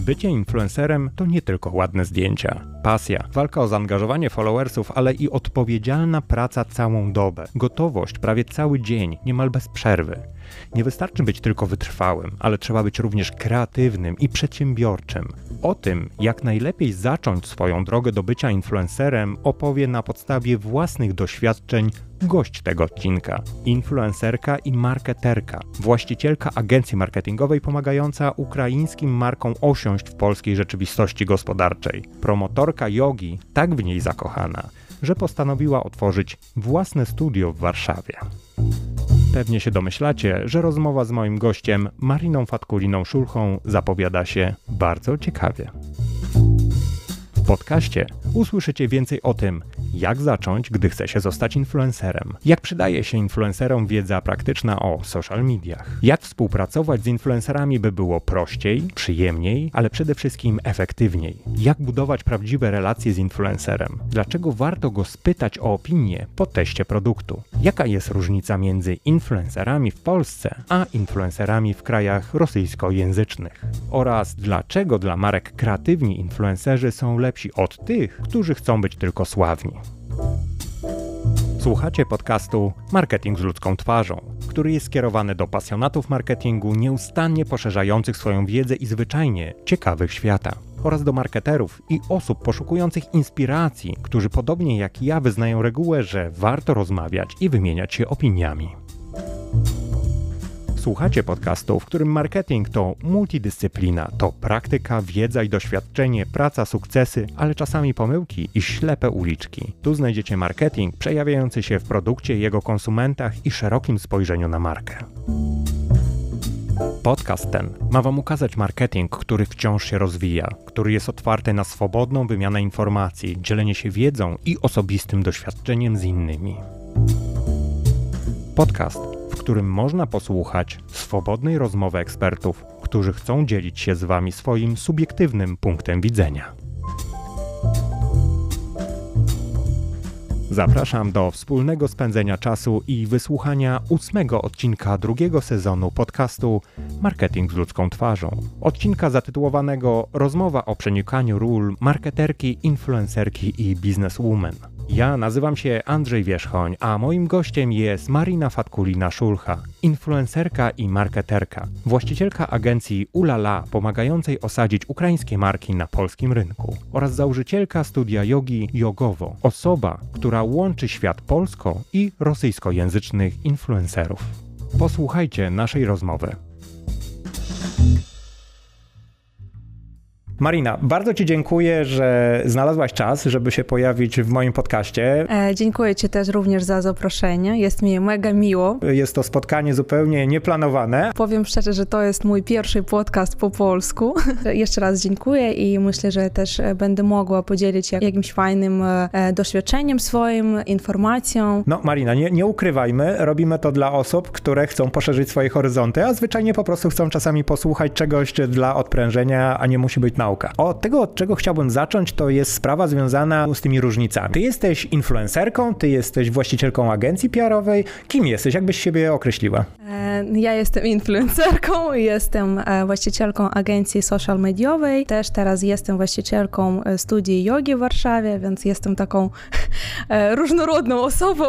Bycie influencerem to nie tylko ładne zdjęcia, pasja, walka o zaangażowanie followersów, ale i odpowiedzialna praca całą dobę, gotowość prawie cały dzień, niemal bez przerwy. Nie wystarczy być tylko wytrwałym, ale trzeba być również kreatywnym i przedsiębiorczym. O tym, jak najlepiej zacząć swoją drogę do bycia influencerem, opowie na podstawie własnych doświadczeń gość tego odcinka. Influencerka i marketerka, właścicielka agencji marketingowej pomagająca ukraińskim markom osiąść w polskiej rzeczywistości gospodarczej. Promotorka jogi, tak w niej zakochana, że postanowiła otworzyć własne studio w Warszawie. Pewnie się domyślacie, że rozmowa z moim gościem, Mariną Fatkuliną Szulchą, zapowiada się bardzo ciekawie. W podcaście. Usłyszycie więcej o tym, jak zacząć, gdy chce się zostać influencerem, jak przydaje się influencerom wiedza praktyczna o social mediach, jak współpracować z influencerami, by było prościej, przyjemniej, ale przede wszystkim efektywniej, jak budować prawdziwe relacje z influencerem, dlaczego warto go spytać o opinię po teście produktu, jaka jest różnica między influencerami w Polsce a influencerami w krajach rosyjskojęzycznych? Oraz dlaczego dla marek kreatywni influencerzy są lepsi od tych, którzy chcą być tylko sławni. Słuchacie podcastu Marketing z ludzką twarzą, który jest skierowany do pasjonatów marketingu nieustannie poszerzających swoją wiedzę i zwyczajnie ciekawych świata oraz do marketerów i osób poszukujących inspiracji, którzy podobnie jak ja wyznają regułę, że warto rozmawiać i wymieniać się opiniami. Słuchacie podcastu, w którym marketing to multidyscyplina, to praktyka, wiedza i doświadczenie, praca, sukcesy, ale czasami pomyłki i ślepe uliczki. Tu znajdziecie marketing przejawiający się w produkcie, jego konsumentach i szerokim spojrzeniu na markę. Podcast ten ma Wam ukazać marketing, który wciąż się rozwija, który jest otwarty na swobodną wymianę informacji, dzielenie się wiedzą i osobistym doświadczeniem z innymi. Podcast którym można posłuchać swobodnej rozmowy ekspertów, którzy chcą dzielić się z Wami swoim subiektywnym punktem widzenia. Zapraszam do wspólnego spędzenia czasu i wysłuchania ósmego odcinka drugiego sezonu podcastu Marketing z ludzką twarzą. Odcinka zatytułowanego Rozmowa o przenikaniu ról marketerki, influencerki i bizneswoman. Ja nazywam się Andrzej Wierzchoń, a moim gościem jest Marina Fatkulina-Szulcha, influencerka i marketerka, właścicielka agencji Ulala, pomagającej osadzić ukraińskie marki na polskim rynku oraz założycielka studia jogi Jogowo, osoba, która łączy świat polsko- i rosyjskojęzycznych influencerów. Posłuchajcie naszej rozmowy. Marina, bardzo Ci dziękuję, że znalazłaś czas, żeby się pojawić w moim podcaście. E, dziękuję Ci też również za zaproszenie. Jest mi mega miło. Jest to spotkanie zupełnie nieplanowane. Powiem szczerze, że to jest mój pierwszy podcast po polsku. Jeszcze raz dziękuję i myślę, że też będę mogła podzielić się jakimś fajnym e, doświadczeniem swoim, informacją. No, Marina, nie, nie ukrywajmy, robimy to dla osób, które chcą poszerzyć swoje horyzonty, a zwyczajnie po prostu chcą czasami posłuchać czegoś dla odprężenia, a nie musi być nauka nauka. Od tego, od czego chciałbym zacząć, to jest sprawa związana z tymi różnicami. Ty jesteś influencerką, ty jesteś właścicielką agencji PR-owej. Kim jesteś? Jak byś siebie określiła? E, ja jestem influencerką, jestem e, właścicielką agencji social mediowej. Też teraz jestem właścicielką e, studii jogi w Warszawie, więc jestem taką różnorodną osobą,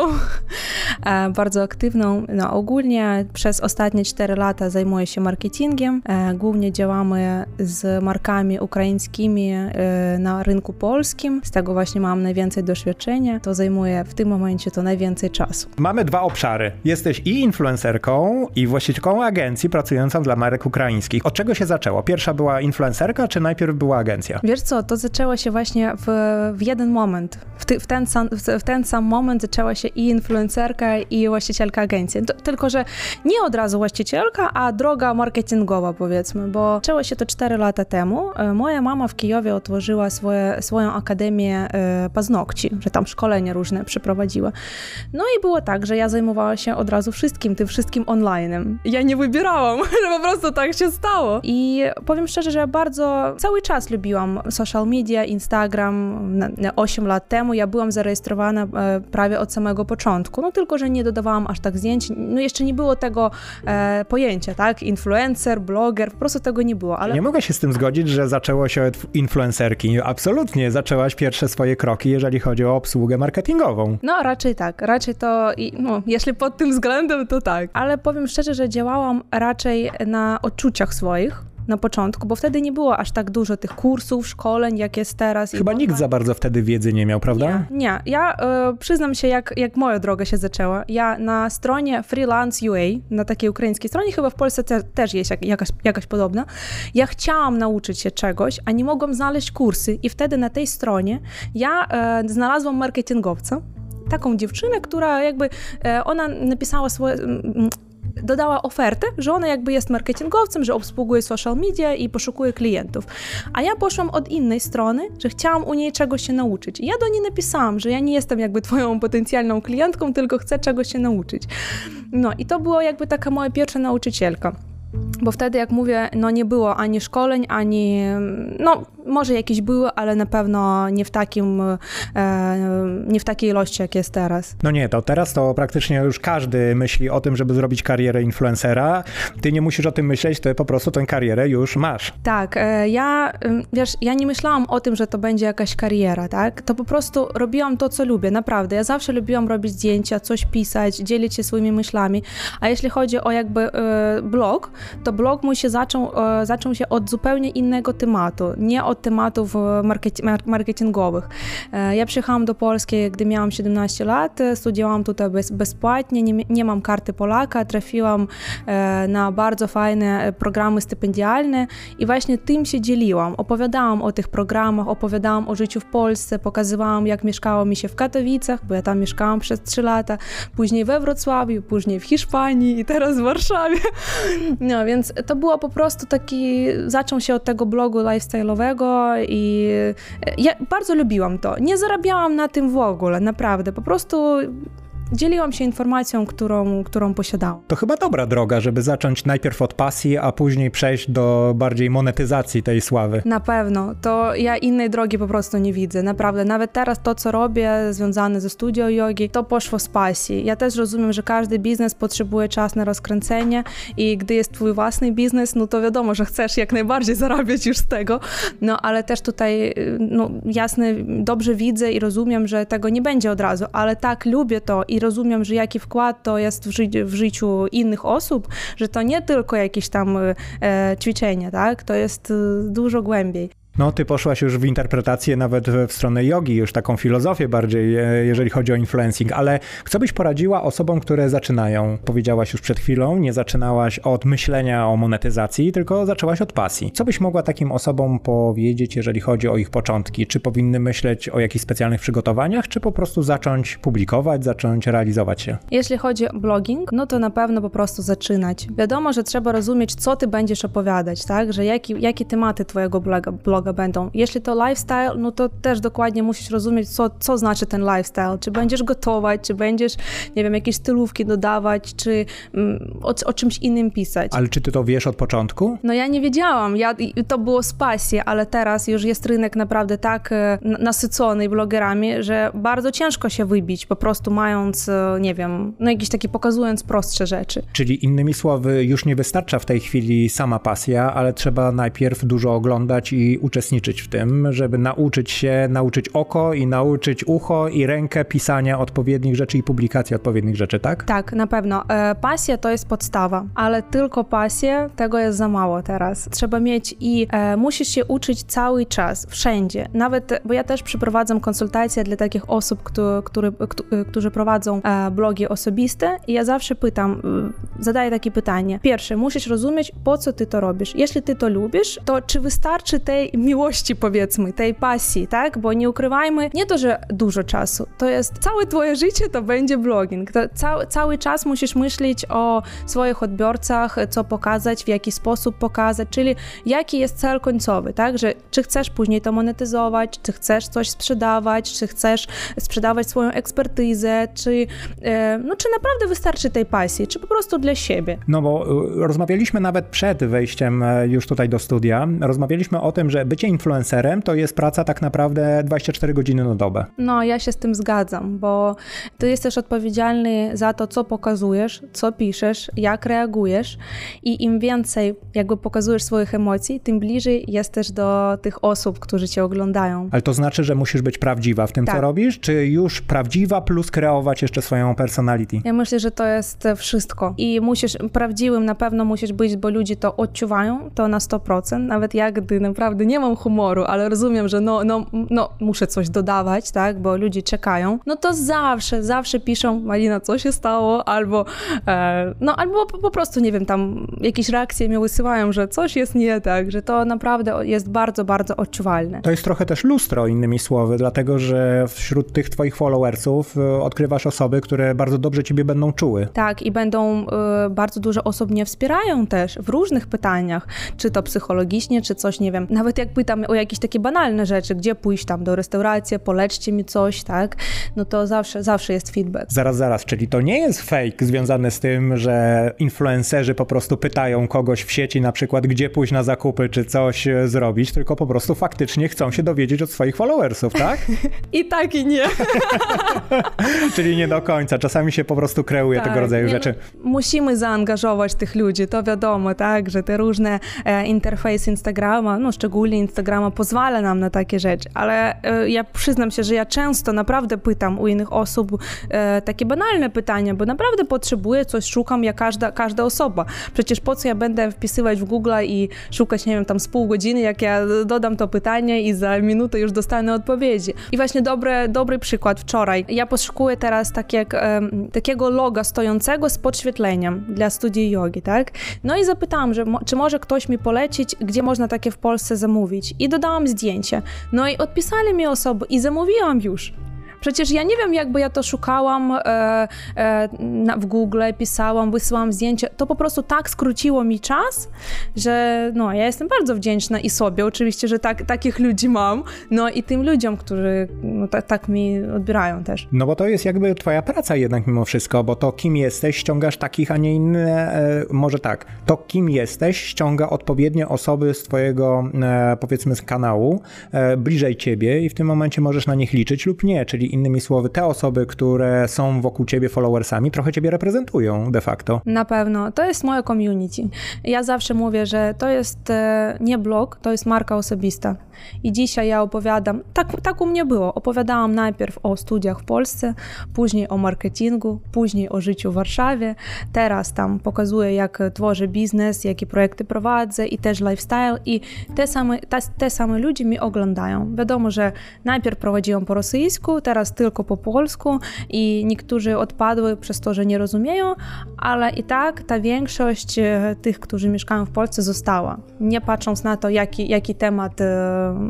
bardzo aktywną. No, ogólnie przez ostatnie 4 lata zajmuję się marketingiem. Głównie działamy z markami ukraińskimi e, na rynku polskim. Z tego właśnie mam najwięcej doświadczenia. To zajmuje w tym momencie to najwięcej czasu. Mamy dwa obszary. Jesteś i influencerką, i właścicielką agencji pracującą dla marek ukraińskich. Od czego się zaczęło? Pierwsza była influencerka, czy najpierw była agencja? Wiesz co, to zaczęło się właśnie w, w jeden moment. W, ty, w, ten sam, w, ten sam moment zaczęła się i influencerka, i właścicielka agencji. To, tylko, że nie od razu właścicielka, a droga marketingowa powiedzmy, bo zaczęło się to 4 lata temu. Moja mama w Kijowie otworzyła swoje, swoją akademię e, paznokci, że tam szkolenia różne przeprowadziła. No i było tak, że ja zajmowała się od razu wszystkim, tym wszystkim online'em. Ja nie wybierałam, że po prostu tak się stało. I powiem szczerze, że ja bardzo cały czas lubiłam social media, Instagram. Na, na 8 lat temu ja byłam zarejestrowana e, prawie od samego początku, no tylko, że nie dodawałam aż tak zdjęć. No jeszcze nie było tego e, pojęcia, tak? Influencer, bloger, po prostu tego nie było. Ale... Nie mogę się z tym zgodzić, że zaczęło się od influencerki. Absolutnie, zaczęłaś pierwsze swoje kroki, jeżeli chodzi o obsługę marketingową. No, raczej tak. Raczej to, no, jeśli pod tym względem, to tak. Ale powiem szczerze, że działałam raczej na odczuciach swoich, na początku, bo wtedy nie było aż tak dużo tych kursów, szkoleń, jak jest teraz. Chyba nikt za bardzo wtedy wiedzy nie miał, prawda? Nie, nie. ja y, przyznam się, jak, jak moja droga się zaczęła. Ja na stronie Freelance UA, na takiej ukraińskiej stronie, chyba w Polsce te, też jest jak, jakaś, jakaś podobna, ja chciałam nauczyć się czegoś, a nie mogłam znaleźć kursy i wtedy na tej stronie ja y, znalazłam marketingowca, taką dziewczynę, która jakby, y, ona napisała swoje dodała ofertę, że ona jakby jest marketingowcem, że obsługuje social media i poszukuje klientów. A ja poszłam od innej strony, że chciałam u niej czegoś się nauczyć. I ja do niej napisałam, że ja nie jestem jakby twoją potencjalną klientką, tylko chcę czegoś się nauczyć. No i to była jakby taka moja pierwsza nauczycielka. Bo wtedy, jak mówię, no nie było ani szkoleń, ani, no może jakieś były, ale na pewno nie w takim, e, nie w takiej ilości, jak jest teraz. No nie, to teraz to praktycznie już każdy myśli o tym, żeby zrobić karierę influencera. Ty nie musisz o tym myśleć, ty po prostu tę karierę już masz. Tak, e, ja, wiesz, ja nie myślałam o tym, że to będzie jakaś kariera, tak? To po prostu robiłam to, co lubię, naprawdę. Ja zawsze lubiłam robić zdjęcia, coś pisać, dzielić się swoimi myślami, a jeśli chodzi o jakby e, blog, to blog mój się zaczął, zaczął się od zupełnie innego tematu, nie od tematów marketingowych. E, ja przyjechałam do Polski, gdy miałam 17 lat, studiowałam tutaj bez, bezpłatnie, nie, nie mam karty Polaka, trafiłam e, na bardzo fajne programy stypendialne i właśnie tym się dzieliłam. Opowiadałam o tych programach, opowiadałam o życiu w Polsce, pokazywałam, jak mieszkało mi się w Katowicach, bo ja tam mieszkałam przez 3 lata, później we Wrocławiu, później w Hiszpanii i teraz w Warszawie. No, więc to było po prostu taki, zaczął się od tego blogu lifestyle'owego, i ja bardzo lubiłam to. Nie zarabiałam na tym w ogóle, naprawdę. Po prostu dzieliłam się informacją, którą, którą posiadałam. To chyba dobra droga, żeby zacząć najpierw od pasji, a później przejść do bardziej monetyzacji tej sławy. Na pewno. To ja innej drogi po prostu nie widzę. Naprawdę. Nawet teraz to, co robię związane ze studio jogi, to poszło z pasji. Ja też rozumiem, że każdy biznes potrzebuje czas na rozkręcenie i gdy jest twój własny biznes, no to wiadomo, że chcesz jak najbardziej zarabiać już z tego, no ale też tutaj, no jasne, dobrze widzę i rozumiem, że tego nie będzie od razu, ale tak lubię to i rozumiem, że jaki wkład to jest w, ży w życiu innych osób, że to nie tylko jakieś tam e, ćwiczenia, tak? To jest e, dużo głębiej. No, ty poszłaś już w interpretację nawet w stronę jogi, już taką filozofię bardziej, e, jeżeli chodzi o influencing, ale co byś poradziła osobom, które zaczynają? Powiedziałaś już przed chwilą, nie zaczynałaś od myślenia o monetyzacji, tylko zaczęłaś od pasji. Co byś mogła takim osobom powiedzieć, jeżeli chodzi o ich początki? Czy powinny myśleć o jakichś specjalnych przygotowaniach, czy po prostu zacząć publikować, zacząć realizować się? Jeśli chodzi o blogging, no to na pewno po prostu zaczynać. Wiadomo, że trzeba rozumieć, co ty będziesz opowiadać, tak? Że jaki, jakie tematy twojego bloga, bloga będą. Jeśli to lifestyle, no to też dokładnie musisz rozumieć, co, co znaczy ten lifestyle. Czy będziesz gotować, czy będziesz, nie wiem, jakieś stylówki dodawać, czy mm, o, o, czymś innym pisać. Ale czy ty to wiesz od początku? No ja nie wiedziałam. Ja, to było z pasji, ale teraz już jest rynek naprawdę tak e, nasycony blogerami, że bardzo ciężko się wybić, po prostu mając, e, nie wiem, no jakieś takie pokazując prostsze rzeczy. Czyli innymi słowy, już nie wystarcza w tej chwili sama pasja, ale trzeba najpierw dużo oglądać i uczestniczyć w tym, żeby nauczyć się, nauczyć oko i nauczyć ucho i rękę pisania odpowiednich rzeczy i publikacji odpowiednich rzeczy, tak? Tak, na pewno. E, pasja to jest podstawa, ale tylko pasja, tego jest za mało teraz. Trzeba mieć i e, musisz się uczyć cały czas, wszędzie. Nawet, bo ja też przeprowadzam konsultacje dla takich osób, które, które, którzy prowadzą e, blogi osobiste i ja zawsze pytam, zadaję takie pytanie. Pierwsze, musisz rozumieć, po co ty to robisz. Jeśli ty to lubisz, to czy wystarczy tej miłości, powiedzmy, tej pasji, tak? Bo nie ukrywajmy, nie to, że dużo czasu, to jest całe twoje życie to będzie blogging. To cały, cały czas musisz myśleć o swoich odbiorcach, co pokazać, w jaki sposób pokazać, czyli jaki jest cel końcowy, tak? Że czy chcesz później to monetyzować, czy chcesz coś sprzedawać, czy chcesz sprzedawać swoją ekspertyzę, czy, e, no, czy naprawdę wystarczy tej pasji, czy po prostu dla siebie. No bo e, rozmawialiśmy nawet przed wejściem e, już tutaj do studia, rozmawialiśmy o tym, że bycie influencerem to jest praca tak naprawdę 24 godziny na dobę. No, ja się z tym zgadzam, bo ty jesteś odpowiedzialny za to, co pokazujesz, co piszesz, jak reagujesz i im więcej jakby pokazujesz swoich emocji, tym bliżej jesteś do tych osób, którzy cię oglądają. Ale to znaczy, że musisz być prawdziwa w tym, tak. co robisz, czy już prawdziwa plus kreować jeszcze swoją personality? Ja myślę, że to jest wszystko i musisz, prawdziwym na pewno musisz być, bo ludzie to odczuwają, to na 100%, nawet jak gdy naprawdę nie mam humoru, ale rozumiem, że no, no, no muszę coś dodawać, tak, bo ludzie czekają, no to zawsze, zawsze piszą, Malina, co się stało, albo e, no, albo po, po, prostu, nie wiem, tam jakieś reakcje mi wysyłają, że coś jest nie tak, że to naprawdę jest bardzo, bardzo odczuwalne. To jest trochę też lustro, innymi słowy, dlatego, że wśród tych twoich followersów e, odkrywasz osoby, które bardzo dobrze ciebie będą czuły. Tak, i będą, y, bardzo dużo osób mnie wspierają też w różnych pytaniach, czy to psychologicznie, czy coś, nie wiem, nawet jak pytam o jakieś takie banalne rzeczy, gdzie pójść tam do restauracji, poleczcie mi coś, tak, no to zawsze, zawsze jest feedback. Zaraz, zaraz, czyli to nie jest fake związany z tym, że influencerzy po prostu pytają kogoś w sieci na przykład, gdzie pójść na zakupy, czy coś e, zrobić, tylko po prostu faktycznie chcą się dowiedzieć od swoich followersów, tak? I tak i nie. czyli nie do końca, czasami się po prostu kreuje tak, tego rodzaju nie, rzeczy. Musimy zaangażować tych ludzi, to wiadomo, tak, że te różne e, interfejsy Instagrama, no szczególnie Instagrama pozwala nam na takie rzeczy, ale e, ja przyznam się, że ja często naprawdę pytam u innych osób e, takie banalne pytania, bo naprawdę potrzebuję coś, szukam jak każda, każda osoba. Przecież po co ja będę wpisywać w Google i szukać, nie wiem, tam z pół godziny, jak ja dodam to pytanie i za minutę już dostanę odpowiedzi. I właśnie dobry, dobry przykład wczoraj. Ja poszukuję teraz tak jak, e, takiego loga stojącego z podświetleniem dla studii jogi, tak? No i zapytałam, że czy może ktoś mi polecić, gdzie można takie w Polsce zamówić. I dodałam zdjęcie. No i odpisali mi osoby i zamówiłam już. Przecież ja nie wiem, jakby ja to szukałam e, e, na, w Google, pisałam, wysyłam zdjęcia. To po prostu tak skróciło mi czas, że no, ja jestem bardzo wdzięczna i sobie oczywiście, że tak, takich ludzi mam, no i tym ludziom, którzy no, tak, tak mi odbierają też. No bo to jest jakby twoja praca jednak mimo wszystko, bo to kim jesteś, ściągasz takich, a nie inne, e, może tak, to kim jesteś ściąga odpowiednie osoby z twojego e, powiedzmy z kanału, e, bliżej ciebie i w tym momencie możesz na nich liczyć lub nie, czyli innymi słowy, te osoby, które są wokół ciebie followersami, trochę ciebie reprezentują de facto. Na pewno. To jest moje community. Ja zawsze mówię, że to jest e, nie blog, to jest marka osobista. I dzisiaj ja opowiadam, tak, tak u mnie było, opowiadałam najpierw o studiach w Polsce, później o marketingu, później o życiu w Warszawie. Teraz tam pokazuję, jak tworzę biznes, jakie projekty prowadzę i też lifestyle i te same, te, te same ludzie mi oglądają. Wiadomo, że najpierw prowadziłam po rosyjsku, teraz tylko po polsku i niektórzy odpadły przez to, że nie rozumieją, ale i tak ta większość e, tych, którzy mieszkają w Polsce została, nie patrząc na to, jaki, jaki temat e,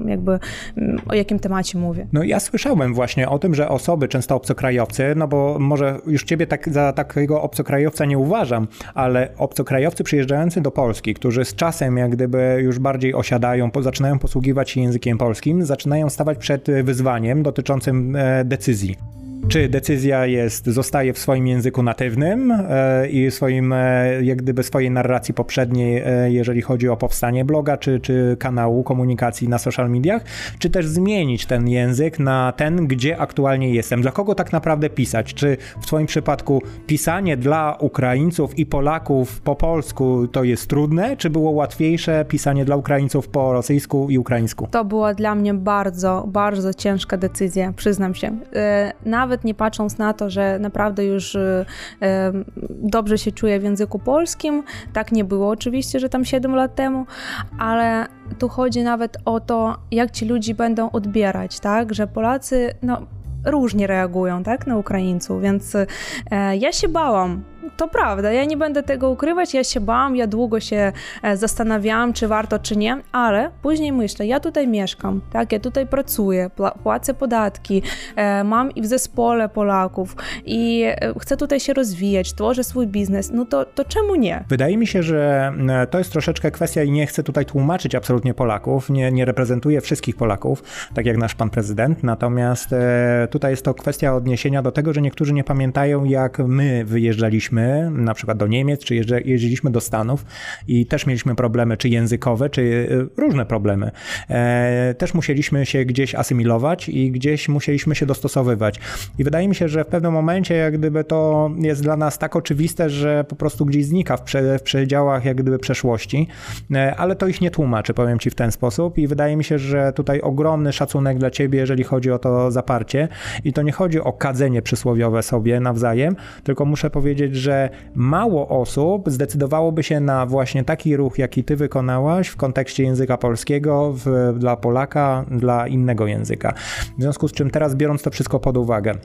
jakby mm, o jakim temacie mówię. No ja słyszałem właśnie o tym, że osoby, często obcokrajowcy, no bo może już ciebie tak, za takiego obcokrajowca nie uważam, ale obcokrajowcy przyjeżdżający do Polski, którzy z czasem jak gdyby już bardziej osiadają, po, zaczynają posługiwać się językiem polskim, zaczynają stawać przed wyzwaniem dotyczącym e, decyzji czy decyzja jest, zostaje w swoim języku natywnym e, i swoim, e, jak gdyby swojej narracji poprzedniej, e, jeżeli chodzi o powstanie bloga, czy, czy kanału komunikacji na social mediach, czy też zmienić ten język na ten, gdzie aktualnie jestem. Dla kogo tak naprawdę pisać? Czy w Twoim przypadku pisanie dla Ukraińców i Polaków po polsku to jest trudne, czy było łatwiejsze pisanie dla Ukraińców po rosyjsku i ukraińsku? To była dla mnie bardzo, bardzo ciężka decyzja, przyznam się. Nawet nawet nie patrząc na to, że naprawdę już y, dobrze się czuję w języku polskim. Tak nie było oczywiście, że tam 7 lat temu, ale tu chodzi nawet o to, jak ci ludzie będą odbierać, tak? Że Polacy, no różnie reagują tak, na Ukraińców, więc e, ja się bałam to prawda, ja nie będę tego ukrywać, ja się bałam, ja długo się e, zastanawiałam, czy warto, czy nie, ale później myślę, ja tutaj mieszkam, tak, ja tutaj pracuję, płacę podatki, e, mam i w zespole Polaków i e, chcę tutaj się rozwijać, tworzę swój biznes, no to, to czemu nie? Wydaje mi się, że to jest troszeczkę kwestia i nie chcę tutaj tłumaczyć absolutnie Polaków, nie, nie reprezentuję wszystkich Polaków, tak jak nasz pan prezydent, natomiast tutaj jest to kwestia odniesienia do tego, że niektórzy nie pamiętają, jak my wyjeżdżaliśmy, na przykład do Niemiec, czy jeździliśmy do Stanów i też mieliśmy problemy, czy językowe, czy e, różne problemy. E, też musieliśmy się gdzieś asymilować i gdzieś musieliśmy się dostosowywać. I wydaje mi się, że w pewnym momencie, jak gdyby to jest dla nas tak oczywiste, że po prostu gdzieś znika w, prze, w przedziałach jak gdyby przeszłości, e, ale to ich nie tłumaczy, powiem ci w ten sposób i wydaje mi się, że tutaj ogromny szacunek dla ciebie, jeżeli chodzi o to zaparcie i to nie chodzi o kadzenie przysłowiowe sobie nawzajem, tylko muszę powiedzieć, że mało osób zdecydowałoby się na właśnie taki ruch, jaki ty wykonałaś w kontekście języka polskiego w, dla Polaka, dla innego języka. W związku z czym teraz biorąc to wszystko pod uwagę,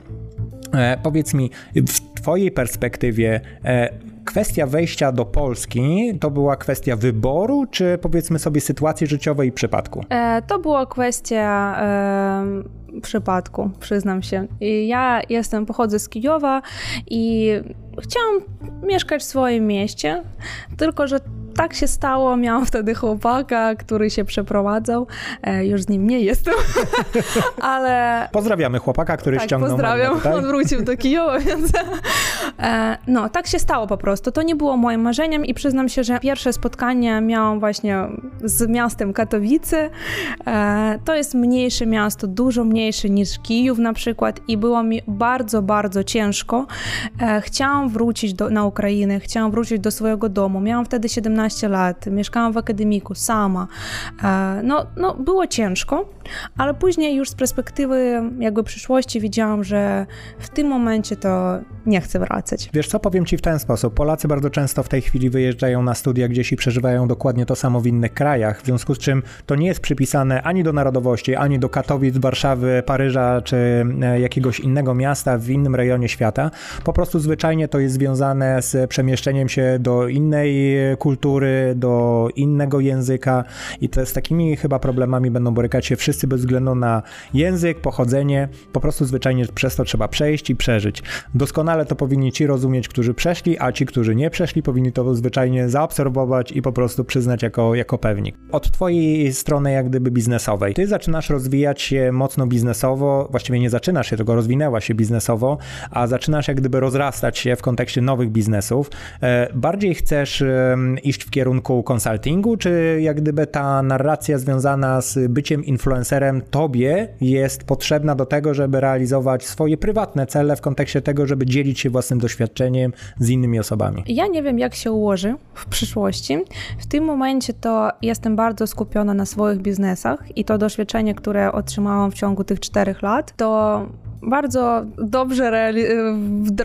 e, powiedz mi, w twojej perspektywie e, kwestia wejścia do Polski to była kwestia wyboru, czy powiedzmy sobie sytuacji życiowej i przypadku? E, to była kwestia e, przypadku, przyznam się. Ja jestem, pochodzę z Kijowa i chciałam mieszkać w swoim mieście, tylko że tak się stało, miałam wtedy chłopaka, który się przeprowadzał. E, już z nim nie jestem, ale... Pozdrawiamy chłopaka, który tak, ściągnął pozdrawiam, on wrócił do Kijowa, więc... E, no, tak się stało po prostu. To nie było moim marzeniem i przyznam się, że pierwsze spotkanie miałam właśnie z miastem Katowice. E, to jest mniejsze miasto, dużo mniejsze niż Kijów na przykład i było mi bardzo, bardzo ciężko. E, chciałam wrócić do, na Ukrainę, chciałam wrócić do swojego domu. Miałam wtedy 17 15 lat, mieszkałam w akademiku sama. E, no, no, było ciężko, ale później już z perspektywy jakby przyszłości widziałam, że w tym momencie to nie chcę wracać. Wiesz co, powiem ci w ten sposób. Polacy bardzo często w tej chwili wyjeżdżają na studia gdzieś i przeżywają dokładnie to samo w innych krajach, w związku z czym to nie jest przypisane ani do narodowości, ani do Katowic, Warszawy, Paryża czy e, jakiegoś innego miasta w innym rejonie świata. Po prostu zwyczajnie to jest związane z przemieszczeniem się do innej kultury, kultury, do innego języka i to z takimi chyba problemami będą borykać się wszyscy bez względu na język, pochodzenie, po prostu zwyczajnie przez to trzeba przejść i przeżyć. Doskonale to powinni ci rozumieć, którzy przeszli, a ci, którzy nie przeszli, powinni to zwyczajnie zaobserwować i po prostu przyznać jako, jako pewnik. Od twojej strony jak gdyby biznesowej, ty zaczynasz rozwijać się mocno biznesowo, właściwie nie zaczynasz się, tylko rozwinęła się biznesowo, a zaczynasz jak gdyby rozrastać się w kontekście nowych biznesów. E, bardziej chcesz iść w kierunku konsultingu, czy jak gdyby ta narracja związana z byciem influencerem tobie jest potrzebna do tego, żeby realizować swoje prywatne cele w kontekście tego, żeby dzielić się własnym doświadczeniem z innymi osobami? Ja nie wiem, jak się ułoży w przyszłości. W tym momencie to jestem bardzo skupiona na swoich biznesach i to doświadczenie, które otrzymałam w ciągu tych czterech lat, to bardzo dobrze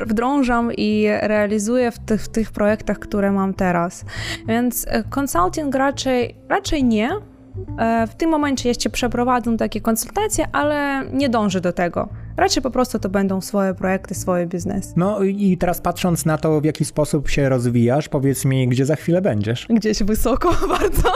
wdrążam i realizuję w tych, w tych projektach, które mam teraz. Więc e, consulting raczej, raczej nie, e, w tym momencie jeszcze przeprowadzę takie konsultacje, ale nie dążę do tego. Raczej po prostu to będą swoje projekty, swoje biznes. No i teraz patrząc na to, w jaki sposób się rozwijasz, powiedz mi, gdzie za chwilę będziesz? Gdzieś wysoko bardzo.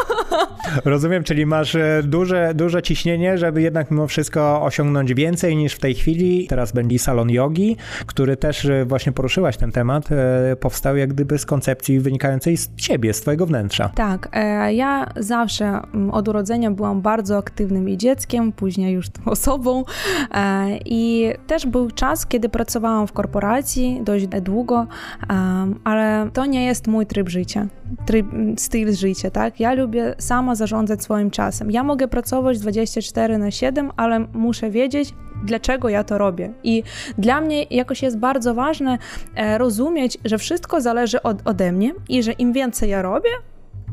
Rozumiem, czyli masz e, duże, duże ciśnienie, żeby jednak mimo wszystko osiągnąć więcej niż w tej chwili. Teraz będzie salon jogi, który też e, właśnie poruszyłaś ten temat, e, powstał jak gdyby z koncepcji wynikającej z ciebie, z twojego wnętrza. Tak, ja zawsze od urodzenia byłam bardzo aktywnym i dzieckiem, później już osobą i i też był czas, kiedy pracowałam w korporacji dość długo, ale to nie jest mój tryb życia, tryb, styl życia, tak? Ja lubię sama zarządzać swoim czasem. Ja mogę pracować 24 na 7, ale muszę wiedzieć, dlaczego ja to robię. I dla mnie jakoś jest bardzo ważne e, rozumieć, że wszystko zależy od, ode mnie i że im więcej ja robię,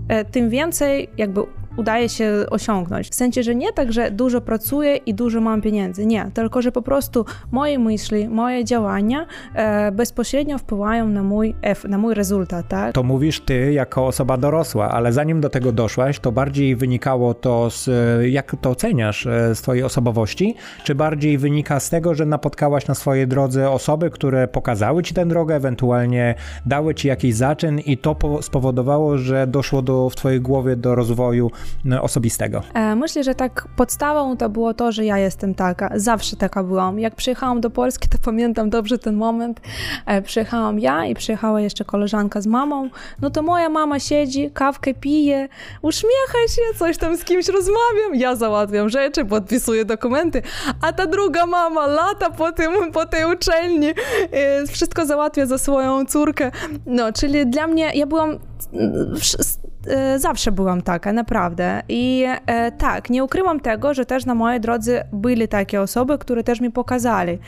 e, tym więcej jakby udaje się osiągnąć. W sensie, że nie tak, że dużo pracuję i dużo mam pieniędzy. Nie, tylko że po prostu moje myśli, moje działania e, bezpośrednio wpływają na mój, na mój rezultat, tak? To mówisz ty jako osoba dorosła, ale zanim do tego doszłaś, to bardziej wynikało to z, jak to oceniasz, e, z twojej osobowości, czy bardziej wynika z tego, że napotkałaś na swojej drodze osoby, które pokazały ci tę drogę, ewentualnie dały ci jakiś zaczyn i to spowodowało, że doszło do, w twojej głowie do rozwoju e, osobistego? E, myślę, że tak podstawą to było to, że ja jestem taka, zawsze taka byłam. Jak przyjechałam do Polski, to pamiętam dobrze ten moment. Przyjechałam ja i przyjechała jeszcze koleżanka z mamą. No to moja mama siedzi, kawkę pije, uśmiecha się, coś tam z kimś rozmawiam, ja załatwiam rzeczy, podpisuję dokumenty, a ta druga mama lata po, tym, po tej uczelni, wszystko załatwia za swoją córkę. No, czyli dla mnie, ja byłam E, zawsze byłam taka, naprawdę. I e, tak, nie ukrywam tego, że też na mojej drodze byli takie osoby, które też mi pokazali.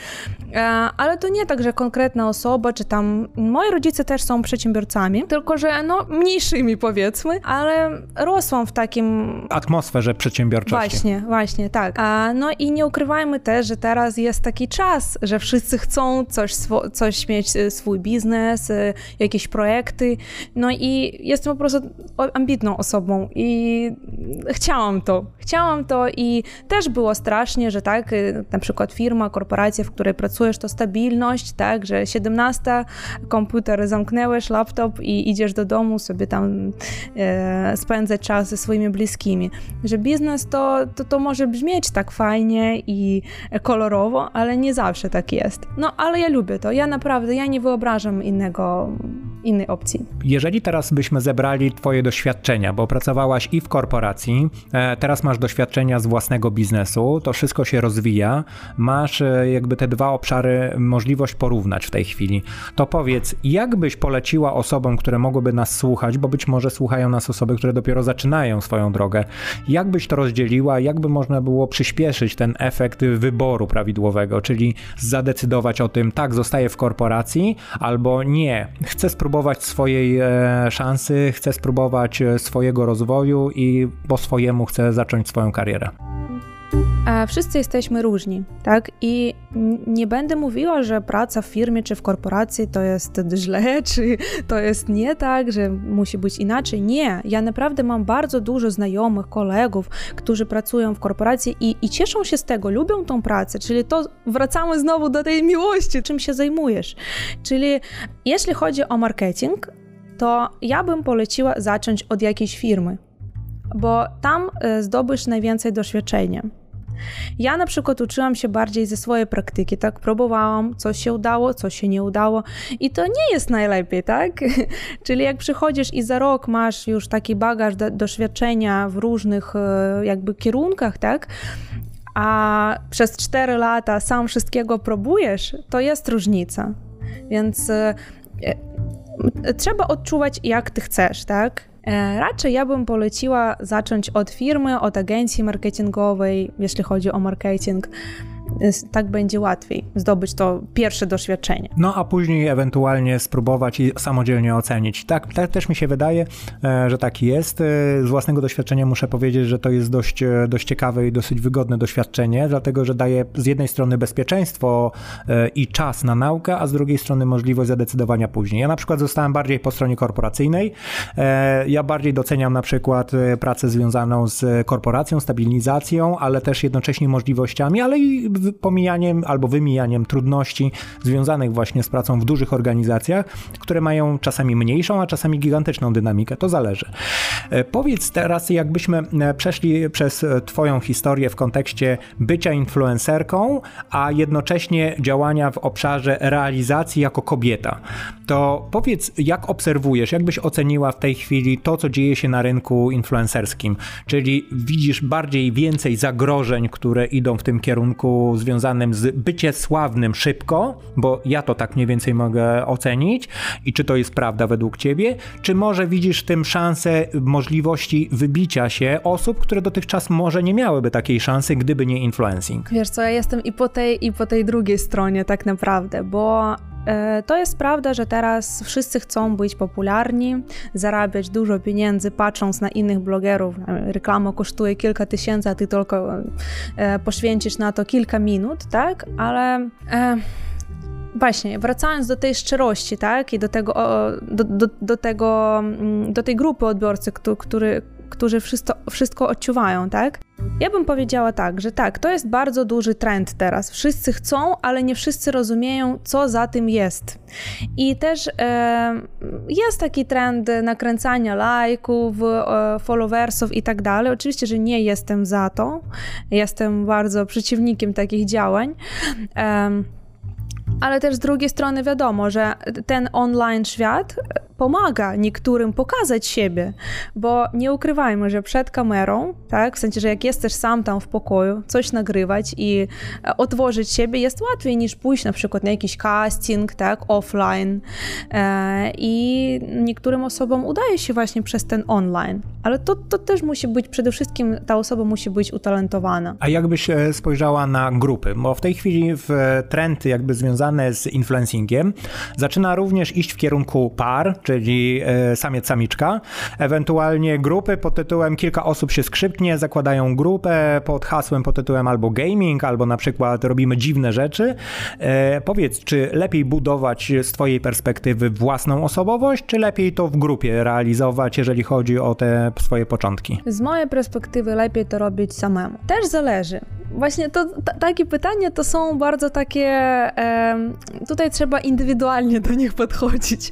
E, ale to nie tak, że konkretna osoba, czy tam moi rodzice też są przedsiębiorcami, tylko że no mniejszymi powiedzmy, ale rosłam w takim... Atmosferze przedsiębiorczości. Właśnie, właśnie, tak. no i nie ukrywajmy też, że teraz jest taki czas, że wszyscy chcą coś, coś mieć, swój biznes, jakieś projekty, no i jestem po prostu ambitną osobą i chciałam to. Chciałam to i też było strasznie, że tak, y, na przykład firma, korporacja, w której pracujesz, to stabilność, tak, że 17, komputer zamknęłeś, laptop i idziesz do domu sobie tam e, spędzać czas ze swoimi bliskimi. Że biznes to, to, to może brzmieć tak fajnie i kolorowo, ale nie zawsze tak jest. No, ale ja lubię to. Ja naprawdę, ja nie wyobrażam innego, innej opcji. Jeżeli teraz byśmy zebrali twoje doświadczenie doświadczenia, bo pracowałaś i w korporacji, e, teraz masz doświadczenia z własnego biznesu, to wszystko się rozwija, masz e, jakby te dwa obszary możliwość porównać w tej chwili. To powiedz, jak byś poleciła osobom, które mogłyby nas słuchać, bo być może słuchają nas osoby, które dopiero zaczynają swoją drogę, jak byś to rozdzieliła, jakby można było przyspieszyć ten efekt wyboru prawidłowego, czyli zadecydować o tym, tak, zostaję w korporacji, albo nie, chcę spróbować swojej e, szansy, chcę spróbować E, swojego rozwoju i po swojemu chce zacząć swoją karierę. Wszyscy jesteśmy różni, tak? I nie będę mówiła, że praca w firmie czy w korporacji to jest źle, czy to jest nie tak, że musi być inaczej. Nie, ja naprawdę mam bardzo dużo znajomych, kolegów, którzy pracują w korporacji i, i cieszą się z tego, lubią tą pracę, czyli to wracamy znowu do tej miłości, czym się zajmujesz. Czyli jeśli chodzi o marketing, to ja bym poleciła zacząć od jakiejś firmy, bo tam e, zdobysz najwięcej doświadczenia. Ja na przykład uczyłam się bardziej ze swojej praktyki, tak? Próbowałam, coś się udało, coś się nie udało i to nie jest najlepiej, tak? Czyli jak przychodzisz i za rok masz już taki bagaż do, doświadczenia w różnych e, jakby kierunkach, tak? A przez 4 lata sam wszystkiego próbujesz, to jest różnica. Więc e, trzeba odczuwać, jak ty chcesz, tak? E, raczej ja bym poleciła zacząć od firmy, od agencji marketingowej, jeśli chodzi o marketing tak będzie łatwiej zdobyć to pierwsze doświadczenie. No a później ewentualnie spróbować i samodzielnie ocenić. Tak, tak też mi się wydaje, e, że tak jest. E, z własnego doświadczenia muszę powiedzieć, że to jest dość, e, dość ciekawe i dosyć wygodne doświadczenie, dlatego że daje z jednej strony bezpieczeństwo i czas na naukę, a z drugiej strony możliwość zadecydowania później. Ja na przykład zostałem bardziej po stronie korporacyjnej. Ja bardziej doceniam na przykład pracę związaną z korporacją, stabilizacją, ale też jednocześnie możliwościami, ale i pomijaniem albo wymijaniem trudności związanych właśnie z pracą w dużych organizacjach, które mają czasami mniejszą, a czasami gigantyczną dynamikę. To zależy. E, powiedz teraz, jakbyśmy e, przeszli przez e, Twoją historię w kontekście bycia influencerką, a jednocześnie działania w obszarze realizacji jako kobieta. To powiedz, jak obserwujesz, jakbyś oceniła w tej chwili to, co dzieje się na rynku influencerskim? Czyli widzisz bardziej więcej zagrożeń, które idą w tym kierunku związanym z bycie sławnym szybko, bo ja to tak mniej więcej mogę ocenić i czy to jest prawda według ciebie, czy może widzisz w tym szansę możliwości wybicia się osób, które dotychczas może nie miałyby takiej szansy, gdyby nie influencing? Wiesz co, ja jestem i po tej, i po tej drugiej stronie tak naprawdę, bo to jest prawda, że teraz wszyscy chcą być popularni, zarabiać dużo pieniędzy, patrząc na innych blogerów. Reklama kosztuje kilka tysięcy, a ty tylko e, poświęcisz na to kilka minut, tak? Ale. E, właśnie, wracając do tej szczerości, tak, i do tego, do, do, do tego, mm, do tej grupy odbiorcy, który, którzy wszystko, wszystko odczuwają, tak? Ja bym powiedziała tak, że tak, to jest bardzo duży trend teraz. Wszyscy chcą, ale nie wszyscy rozumieją, co za tym jest. I też e, jest taki trend nakręcania lajków, e, followersów i tak dalej. Oczywiście, że nie jestem za to. Jestem bardzo przeciwnikiem takich działań. E, ale też z drugiej strony wiadomo, że ten online świat pomaga niektórym pokazać siebie, bo nie ukrywajmy, że przed kamerą, tak, w sensie, że jak jesteś sam tam w pokoju, coś nagrywać i e, otworzyć siebie jest łatwiej niż pójść na przykład na jakiś casting, tak, offline e, i niektórym osobom udaje się właśnie przez ten online, ale to, to też musi być, przede wszystkim ta osoba musi być utalentowana. A jakbyś e, spojrzała na grupy, bo w tej chwili w trendy jakby związane z influencingiem zaczyna również iść w kierunku par, czyli e, samiec, samiczka. Ewentualnie grupy pod tytułem kilka osób się skrzypnie, zakładają grupę pod hasłem pod tytułem albo gaming, albo na przykład robimy dziwne rzeczy. E, powiedz, czy lepiej budować z twojej perspektywy własną osobowość, czy lepiej to w grupie realizować, jeżeli chodzi o te swoje początki? Z mojej perspektywy lepiej to robić samemu. Też zależy. Właśnie to, takie pytania to są bardzo takie, e, tutaj trzeba indywidualnie do nich podchodzić,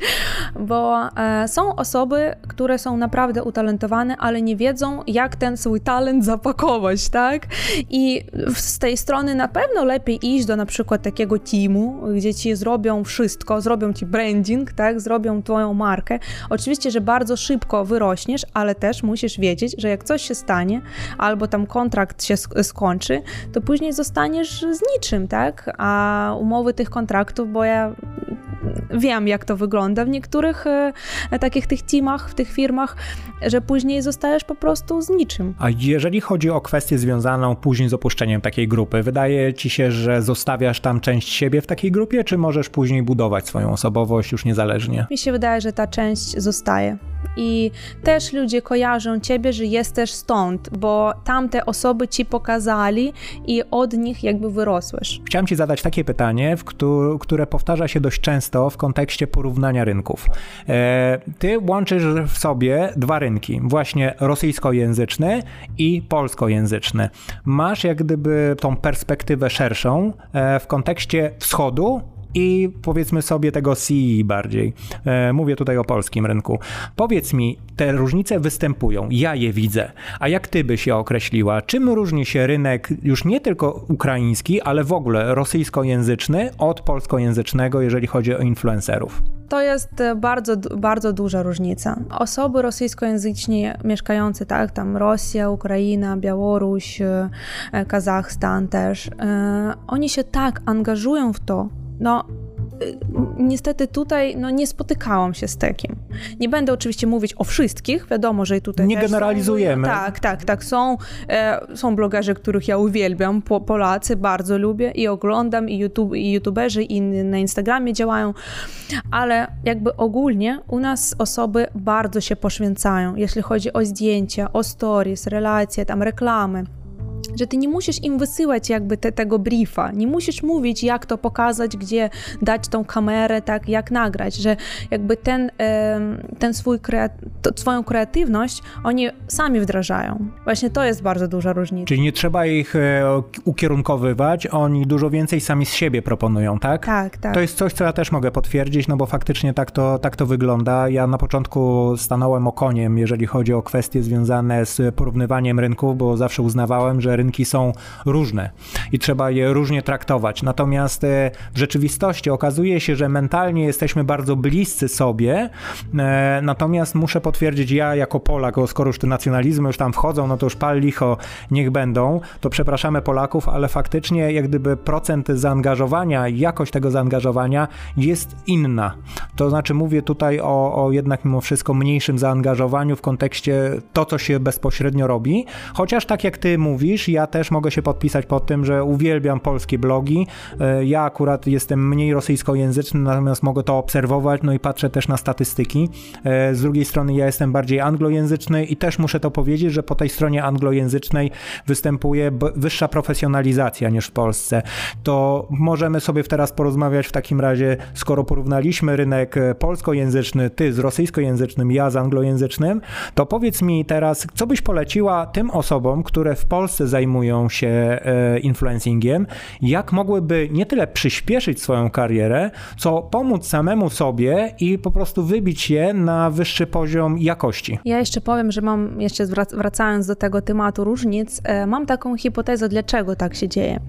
bo e, są osoby, które są naprawdę utalentowane, ale nie wiedzą, jak ten swój talent zapakować, tak? I z tej strony na pewno lepiej iść do na przykład takiego teamu, gdzie ci zrobią wszystko, zrobią ci branding, tak? Zrobią twoją markę. Oczywiście, że bardzo szybko wyrośniesz, ale też musisz wiedzieć, że jak coś się stanie, albo tam kontrakt się skończy, to później zostaniesz z niczym, tak? A umowy tych kontraktów, bo ja wiem, jak to wygląda w niektórych e, takich tych teamach, w tych firmach, że później zostajesz po prostu z niczym. A jeżeli chodzi o kwestię związaną później z opuszczeniem takiej grupy, wydaje ci się, że zostawiasz tam część siebie w takiej grupie, czy możesz później budować swoją osobowość już niezależnie? Mi się wydaje, że ta część zostaje. I też ludzie kojarzą ciebie, że jesteś stąd, bo tamte osoby ci pokazali i od nich jakby wyrosłeś. Chciałem ci zadać takie pytanie, które powtarza się dość często w kontekście porównania rynków. E, ty łączysz w sobie dwa rynki, właśnie rosyjskojęzyczny i polskojęzyczny. Masz jak gdyby tą perspektywę szerszą e, w kontekście wschodu i powiedzmy sobie tego CE bardziej. E, mówię tutaj o polskim rynku. Powiedz mi, te różnice występują, ja je widzę. A jak ty byś je określiła? Czym różni się rynek już nie tylko ukraiński, ale w ogóle rosyjskojęzyczny od polskojęzycznego, jeżeli chodzi o influencerów? To jest e, bardzo, bardzo duża różnica. Osoby rosyjskojęzyczne mieszkające, tak, tam Rosja, Ukraina, Białoruś, e, Kazachstan też, oni się tak angażują w to, no, y, niestety tutaj no, nie spotykałam się z takim. Nie będę oczywiście mówić o wszystkich, wiadomo, że tutaj Nie generalizujemy. Są, tak, tak, tak. Są, e, są blogerzy, których ja uwielbiam, po, Polacy, bardzo lubię i oglądam, i, YouTube, i youtuberzy, i na Instagramie działają, ale jakby ogólnie u nas osoby bardzo się poświęcają, jeśli chodzi o zdjęcia, o stories, relacje, tam reklamy że ty nie musisz im wysyłać jakby te, tego briefa, nie musisz mówić, jak to pokazać, gdzie dać tą kamerę, tak, jak nagrać, że jakby ten, ten swój swoją kreatywność oni sami wdrażają. Właśnie to jest bardzo duża różnica. Czyli nie trzeba ich e, ukierunkowywać, oni dużo więcej sami z siebie proponują, tak? Tak, tak. To jest coś, co ja też mogę potwierdzić, no bo faktycznie tak to, tak to wygląda. Ja na początku stanąłem okoniem, jeżeli chodzi o kwestie związane z porównywaniem rynków, bo zawsze uznawałem, że rynki są różne i trzeba je różnie traktować. Natomiast e, w rzeczywistości okazuje się, że mentalnie jesteśmy bardzo bliscy sobie, e, natomiast muszę potwierdzić, ja jako Polak, skoro już te nacjonalizmy już tam wchodzą, no to już pal licho, niech będą, to przepraszamy Polaków, ale faktycznie jak gdyby procent zaangażowania, jakość tego zaangażowania jest inna. To znaczy mówię tutaj o, o jednak mimo wszystko mniejszym zaangażowaniu w kontekście to, co się bezpośrednio robi, chociaż tak jak ty mówisz, ja też mogę się podpisać pod tym, że uwielbiam polskie blogi. E, ja akurat jestem mniej rosyjskojęzyczny, natomiast mogę to obserwować, no i patrzę też na statystyki. E, z drugiej strony ja jestem bardziej anglojęzyczny i też muszę to powiedzieć, że po tej stronie anglojęzycznej występuje wyższa profesjonalizacja niż w Polsce. To możemy sobie teraz porozmawiać w takim razie, skoro porównaliśmy rynek e, polskojęzyczny, ty z rosyjskojęzycznym, ja z anglojęzycznym, to powiedz mi teraz, co byś poleciła tym osobom, które w Polsce zajmują się e, influencingiem, jak mogłyby nie tyle przyspieszyć swoją karierę, co pomóc samemu sobie i po prostu wybić się na wyższy poziom jakości. Ja jeszcze powiem, że mam, jeszcze wracając do tego tematu różnic, e, mam taką hipotezę, dlaczego tak się dzieje.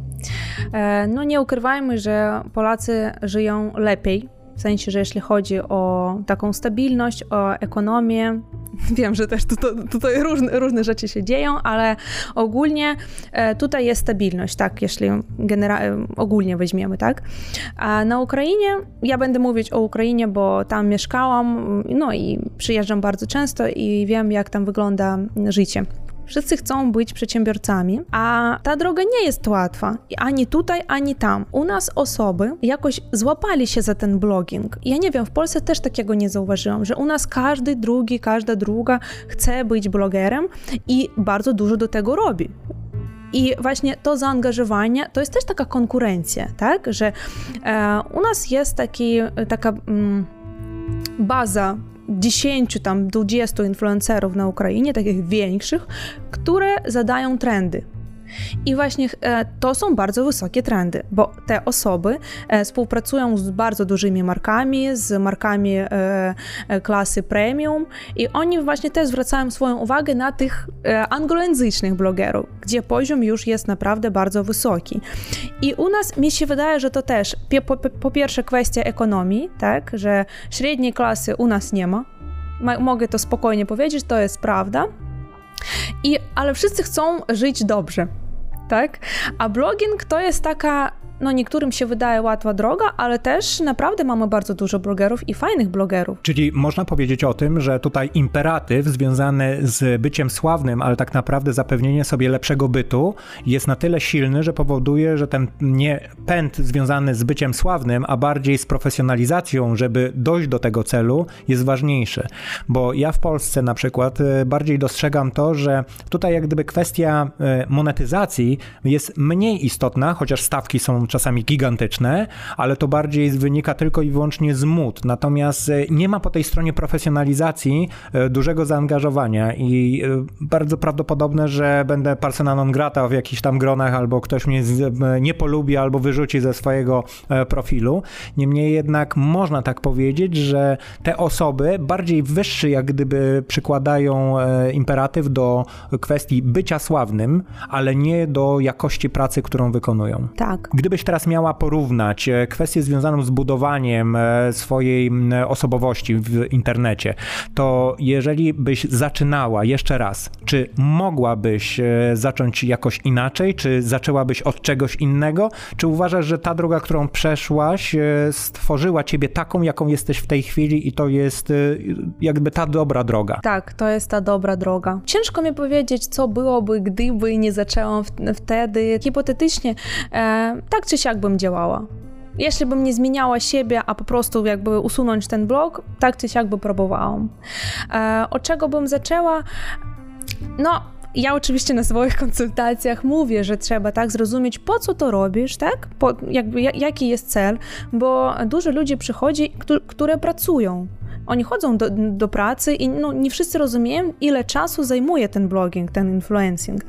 E, no nie ukrywajmy, że Polacy żyją lepiej w sensie, że jeśli chodzi o taką stabilność, o ekonomię, wiem, że też tutaj, tutaj różne, różne rzeczy się dzieją, ale ogólnie e, tutaj jest stabilność, tak, jeśli genera- e, ogólnie weźmiemy, tak. A na Ukrainie, ja będę mówić o Ukrainie, bo tam mieszkałam, no i przyjeżdżam bardzo często i wiem, jak tam wygląda życie. Wszyscy chcą być przedsiębiorcami, a ta droga nie jest łatwa. Ani tutaj, ani tam. U nas osoby jakoś złapali się za ten blogging. Ja nie wiem, w Polsce też takiego nie zauważyłam, że u nas każdy drugi, każda druga chce być blogerem i bardzo dużo do tego robi. I właśnie to zaangażowanie to jest też taka konkurencja, tak? Że e, u nas jest taki, taka mm, baza 10 tam 20 influencerów na Ukrainie, takich większych, które zadają trendy. I właśnie e, to są bardzo wysokie trendy, bo te osoby e, współpracują z bardzo dużymi markami, z markami e, klasy premium i oni właśnie też zwracają swoją uwagę na tych anglojęzycznych blogerów, gdzie poziom już jest naprawdę bardzo wysoki. I u nas mi się wydaje, że to też po, po, pierwsze kwestia ekonomii, tak, że średniej klasy u nas nie ma, mogę to spokojnie powiedzieć, to jest prawda. I, ale wszyscy chcą żyć dobrze tak? A blogging to jest taka no niektórym się wydaje łatwa droga, ale też naprawdę mamy bardzo dużo blogerów i fajnych blogerów. Czyli można powiedzieć o tym, że tutaj imperatyw związany z byciem sławnym, ale tak naprawdę zapewnienie sobie lepszego bytu jest na tyle silny, że powoduje, że ten nie pęd związany z byciem sławnym, a bardziej z profesjonalizacją, żeby dojść do tego celu, jest ważniejszy. Bo ja w Polsce na przykład e, bardziej dostrzegam to, że tutaj jak gdyby kwestia e, monetyzacji jest mniej istotna, chociaż stawki są czasami gigantyczne, ale to bardziej wynika tylko i wyłącznie z mód. Natomiast e, nie ma po tej stronie profesjonalizacji e, dużego zaangażowania i e, bardzo prawdopodobne, że będę persona non grata w jakichś tam gronach albo ktoś mnie nie polubi albo wyrzuci ze swojego profilu. Niemniej jednak można tak powiedzieć, że te osoby bardziej wyższy jak gdyby przykładają imperatyw do kwestii bycia sławnym, ale nie do jakości pracy, którą wykonują. Tak. Gdybyś teraz miała porównać e, kwestię związaną z budowaniem e, swojej osobowości w internecie, to jeżeli byś zaczynała jeszcze raz, czy mogłabyś e, zacząć jakoś inaczej, czy zaczęłabyś od czegoś innego, czy uważasz, że ta droga, którą przeszłaś, stworzyła ciebie taką, jaką jesteś w tej chwili i to jest jakby ta dobra droga? Tak, to jest ta dobra droga. Ciężko mi powiedzieć, co byłoby, gdyby nie zaczęłam wtedy. Hipotetycznie, e, tak czy czy siak bym działała. Jeśli bym nie zmieniała siebie, a po prostu jakby usunąć ten blog, tak czy siak by próbowałam. E, od czego bym zaczęła? No, ja oczywiście na swoich konsultacjach mówię, że trzeba tak zrozumieć, po co to robisz, tak? Po, jakby, jaki jest cel, bo dużo ludzi przychodzi, które pracują. Oni chodzą do, do pracy i no, nie wszyscy rozumieją, ile czasu zajmuje ten blogging, ten influencing.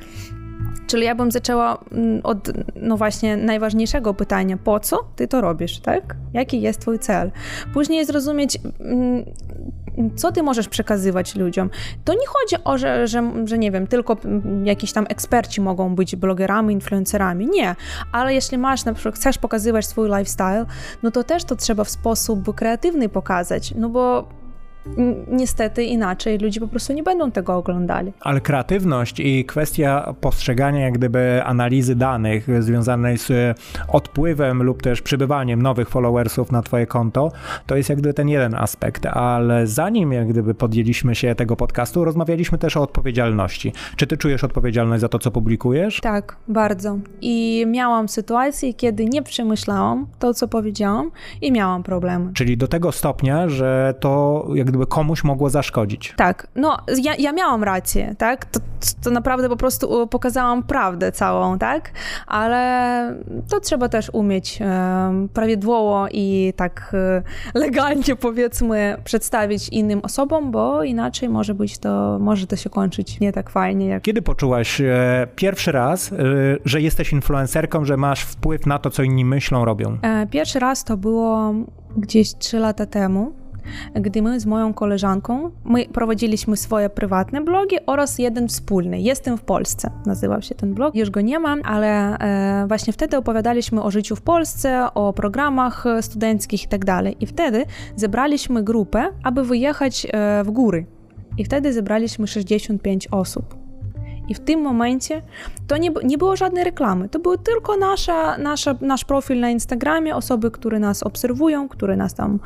Czyli ja bym zaczęła mm, od, no właśnie, najważniejszego pytania, po co ty to robisz, tak? Jaki jest twój cel? Później zrozumieć, mm, co ty możesz przekazywać ludziom. To nie chodzi o, że, że, że nie wiem, tylko jakiś tam eksperci mogą być blogerami, influencerami. Nie, ale jeśli masz, na przykład chcesz pokazywać swój lifestyle, no to też to trzeba w sposób kreatywny pokazać, no bo niestety inaczej ludzie po prostu nie będą tego oglądali. Ale kreatywność i kwestia postrzegania jak gdyby analizy danych związanej z odpływem lub też przybywaniem nowych followersów na twoje konto, to jest jak gdyby ten jeden aspekt, ale zanim jak gdyby podjęliśmy się tego podcastu, rozmawialiśmy też o odpowiedzialności. Czy ty czujesz odpowiedzialność za to, co publikujesz? Tak, bardzo. I miałam sytuację, kiedy nie przemyślałam to, co powiedziałam i miałam problemy. Czyli do tego stopnia, że to jak gdyby komuś mogło zaszkodzić. Tak, no ja, ja miałam rację, tak? To, to naprawdę po prostu pokazałam prawdę całą, tak? Ale to trzeba też umieć e, prawidłowo i tak e, legalnie powiedzmy przedstawić innym osobom, bo inaczej może być to, może to się kończyć nie tak fajnie. Jak... Kiedy poczułaś e, pierwszy raz, e, że jesteś influencerką, że masz wpływ na to, co inni myślą, robią? E, pierwszy raz to było gdzieś trzy lata temu gdy my z moją koleżanką, my prowadziliśmy swoje prywatne blogi oraz jeden wspólny, Jestem w Polsce, nazywał się ten blog. Już go nie mam, ale e, właśnie wtedy opowiadaliśmy o życiu w Polsce, o programach studenckich i tak dalej. I wtedy zebraliśmy grupę, aby wyjechać e, w góry. I wtedy zebraliśmy 65 osób. I w tym momencie to nie, nie było żadnej reklamy. To był tylko nasza, nasza, nasz profil na Instagramie, osoby, które nas obserwują, które nas tam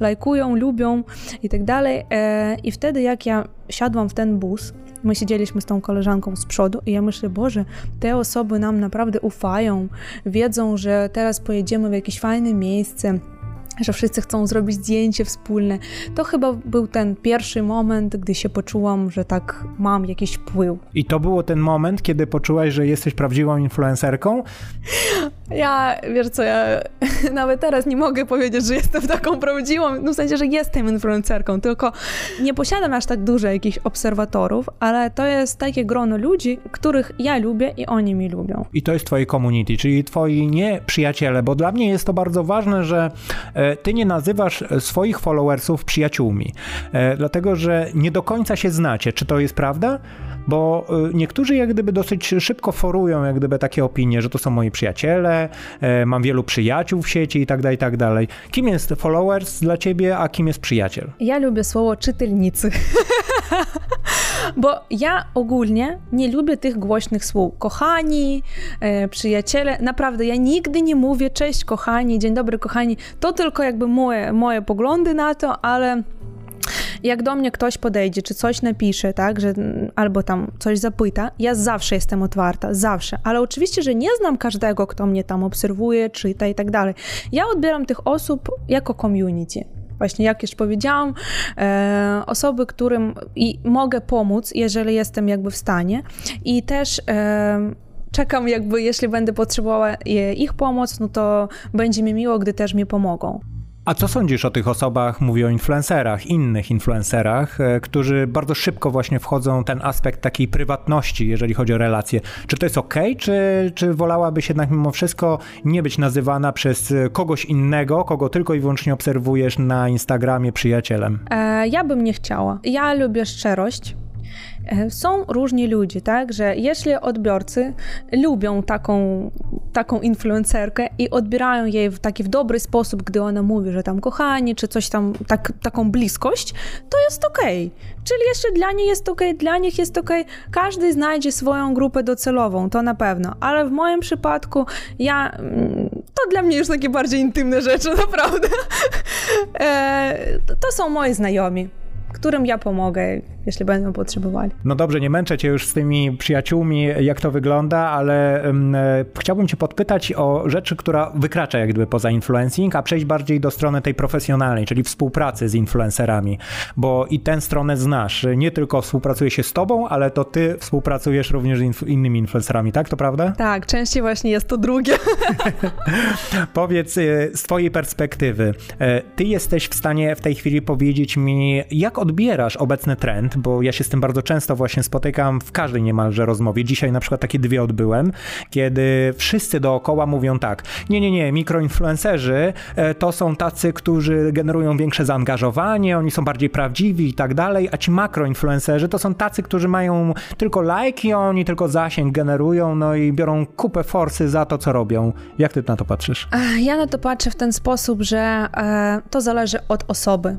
lajkują, lubią i tak dalej. E, I wtedy, jak ja siadłam w ten bus, my siedzieliśmy z tą koleżanką z przodu i ja myślę, Boże, te osoby nam naprawdę ufają, wiedzą, że teraz pojedziemy w jakieś fajne miejsce że wszyscy chcą zrobić zdjęcie wspólne. To chyba był ten pierwszy moment, gdy się poczułam, że tak mam jakiś wpływ. I to było ten moment, kiedy poczułaś, że jesteś prawdziwą influencerką? Ja, wiesz co, ja nawet teraz nie mogę powiedzieć, że jestem taką prawdziwą, no w sensie, że jestem influencerką, tylko nie posiadam aż tak dużo jakichś obserwatorów, ale to jest takie grono ludzi, których ja lubię i oni mi lubią. I to jest twoje community, czyli twoi nie przyjaciele, bo dla mnie jest to bardzo ważne, że e, ty nie nazywasz swoich followersów przyjaciółmi, e, dlatego że nie do końca się znacie. Czy to jest prawda? Bo y, niektórzy jak gdyby dosyć szybko forują jak gdyby takie opinie, że to są moi przyjaciele, e, mam wielu przyjaciół w sieci i tak dalej, i tak dalej. Kim jest followers dla ciebie, a kim jest przyjaciel? Ja lubię słowo czytelnicy. Bo ja ogólnie nie lubię tych głośnych słów. Kochani, e, przyjaciele, naprawdę ja nigdy nie mówię cześć kochani, dzień dobry kochani. To tylko jakby moje, moje poglądy na to, ale jak do mnie ktoś podejdzie, czy coś napisze, tak, że albo tam coś zapyta, ja zawsze jestem otwarta, zawsze. Ale oczywiście, że nie znam każdego, kto mnie tam obserwuje, czyta i tak dalej. Ja odbieram tych osób jako community. Właśnie, jak już powiedziałam, e, osoby, którym i mogę pomóc, jeżeli jestem jakby w stanie. I też e, czekam jakby, jeśli będę potrzebowała ich pomoc, no to będzie mi miło, gdy też mi pomogą. A co sądzisz o tych osobach, mówię o influencerach, innych influencerach, e, którzy bardzo szybko właśnie wchodzą ten aspekt takiej prywatności, jeżeli chodzi o relacje. Czy to jest ok, czy, czy wolałabyś jednak mimo wszystko nie być nazywana przez kogoś innego, kogo tylko i wyłącznie obserwujesz na Instagramie przyjacielem? E, ja bym nie chciała. Ja lubię szczerość. E, są różni ludzie, tak, że jeśli odbiorcy lubią taką, taką influencerkę i odbierają jej w taki w dobry sposób, gdy ona mówi, że tam kochanie, czy coś tam, tak, taką bliskość, to jest okej. Okay. Czyli jeszcze dla niej jest okej, okay, dla nich jest okej, okay. każdy znajdzie swoją grupę docelową, to na pewno, ale w moim przypadku ja, mm, to dla mnie już takie bardziej intymne rzeczy, naprawdę. E, to są moi znajomi którym ja pomogę, jeśli będą potrzebowali. No dobrze, nie męczę cię już z tymi przyjaciółmi, jak to wygląda, ale um, chciałbym cię podpytać o rzeczy, która wykracza jak gdyby poza influencing, a przejść bardziej do strony tej profesjonalnej, czyli współpracy z influencerami, bo i tę stronę znasz. Nie tylko współpracuje się z tobą, ale to ty współpracujesz również z inf innymi influencerami, tak? To prawda? Tak, częściej właśnie jest to drugie. Powiedz e, z twojej perspektywy, e, ty jesteś w stanie w tej chwili powiedzieć mi, jak odbierasz obecny trend, bo ja się z tym bardzo często właśnie spotykam w każdej niemalże rozmowie. Dzisiaj na przykład takie dwie odbyłem, kiedy wszyscy dookoła mówią tak, nie, nie, nie, mikroinfluencerzy e, to są tacy, którzy generują większe zaangażowanie, oni są bardziej prawdziwi i tak dalej, a ci makroinfluencerzy to są tacy, którzy mają tylko lajki, oni tylko zasięg generują, no i biorą kupę forsy za to, co robią. Jak ty na to patrzysz? Ja na to patrzę w ten sposób, że e, to zależy od osoby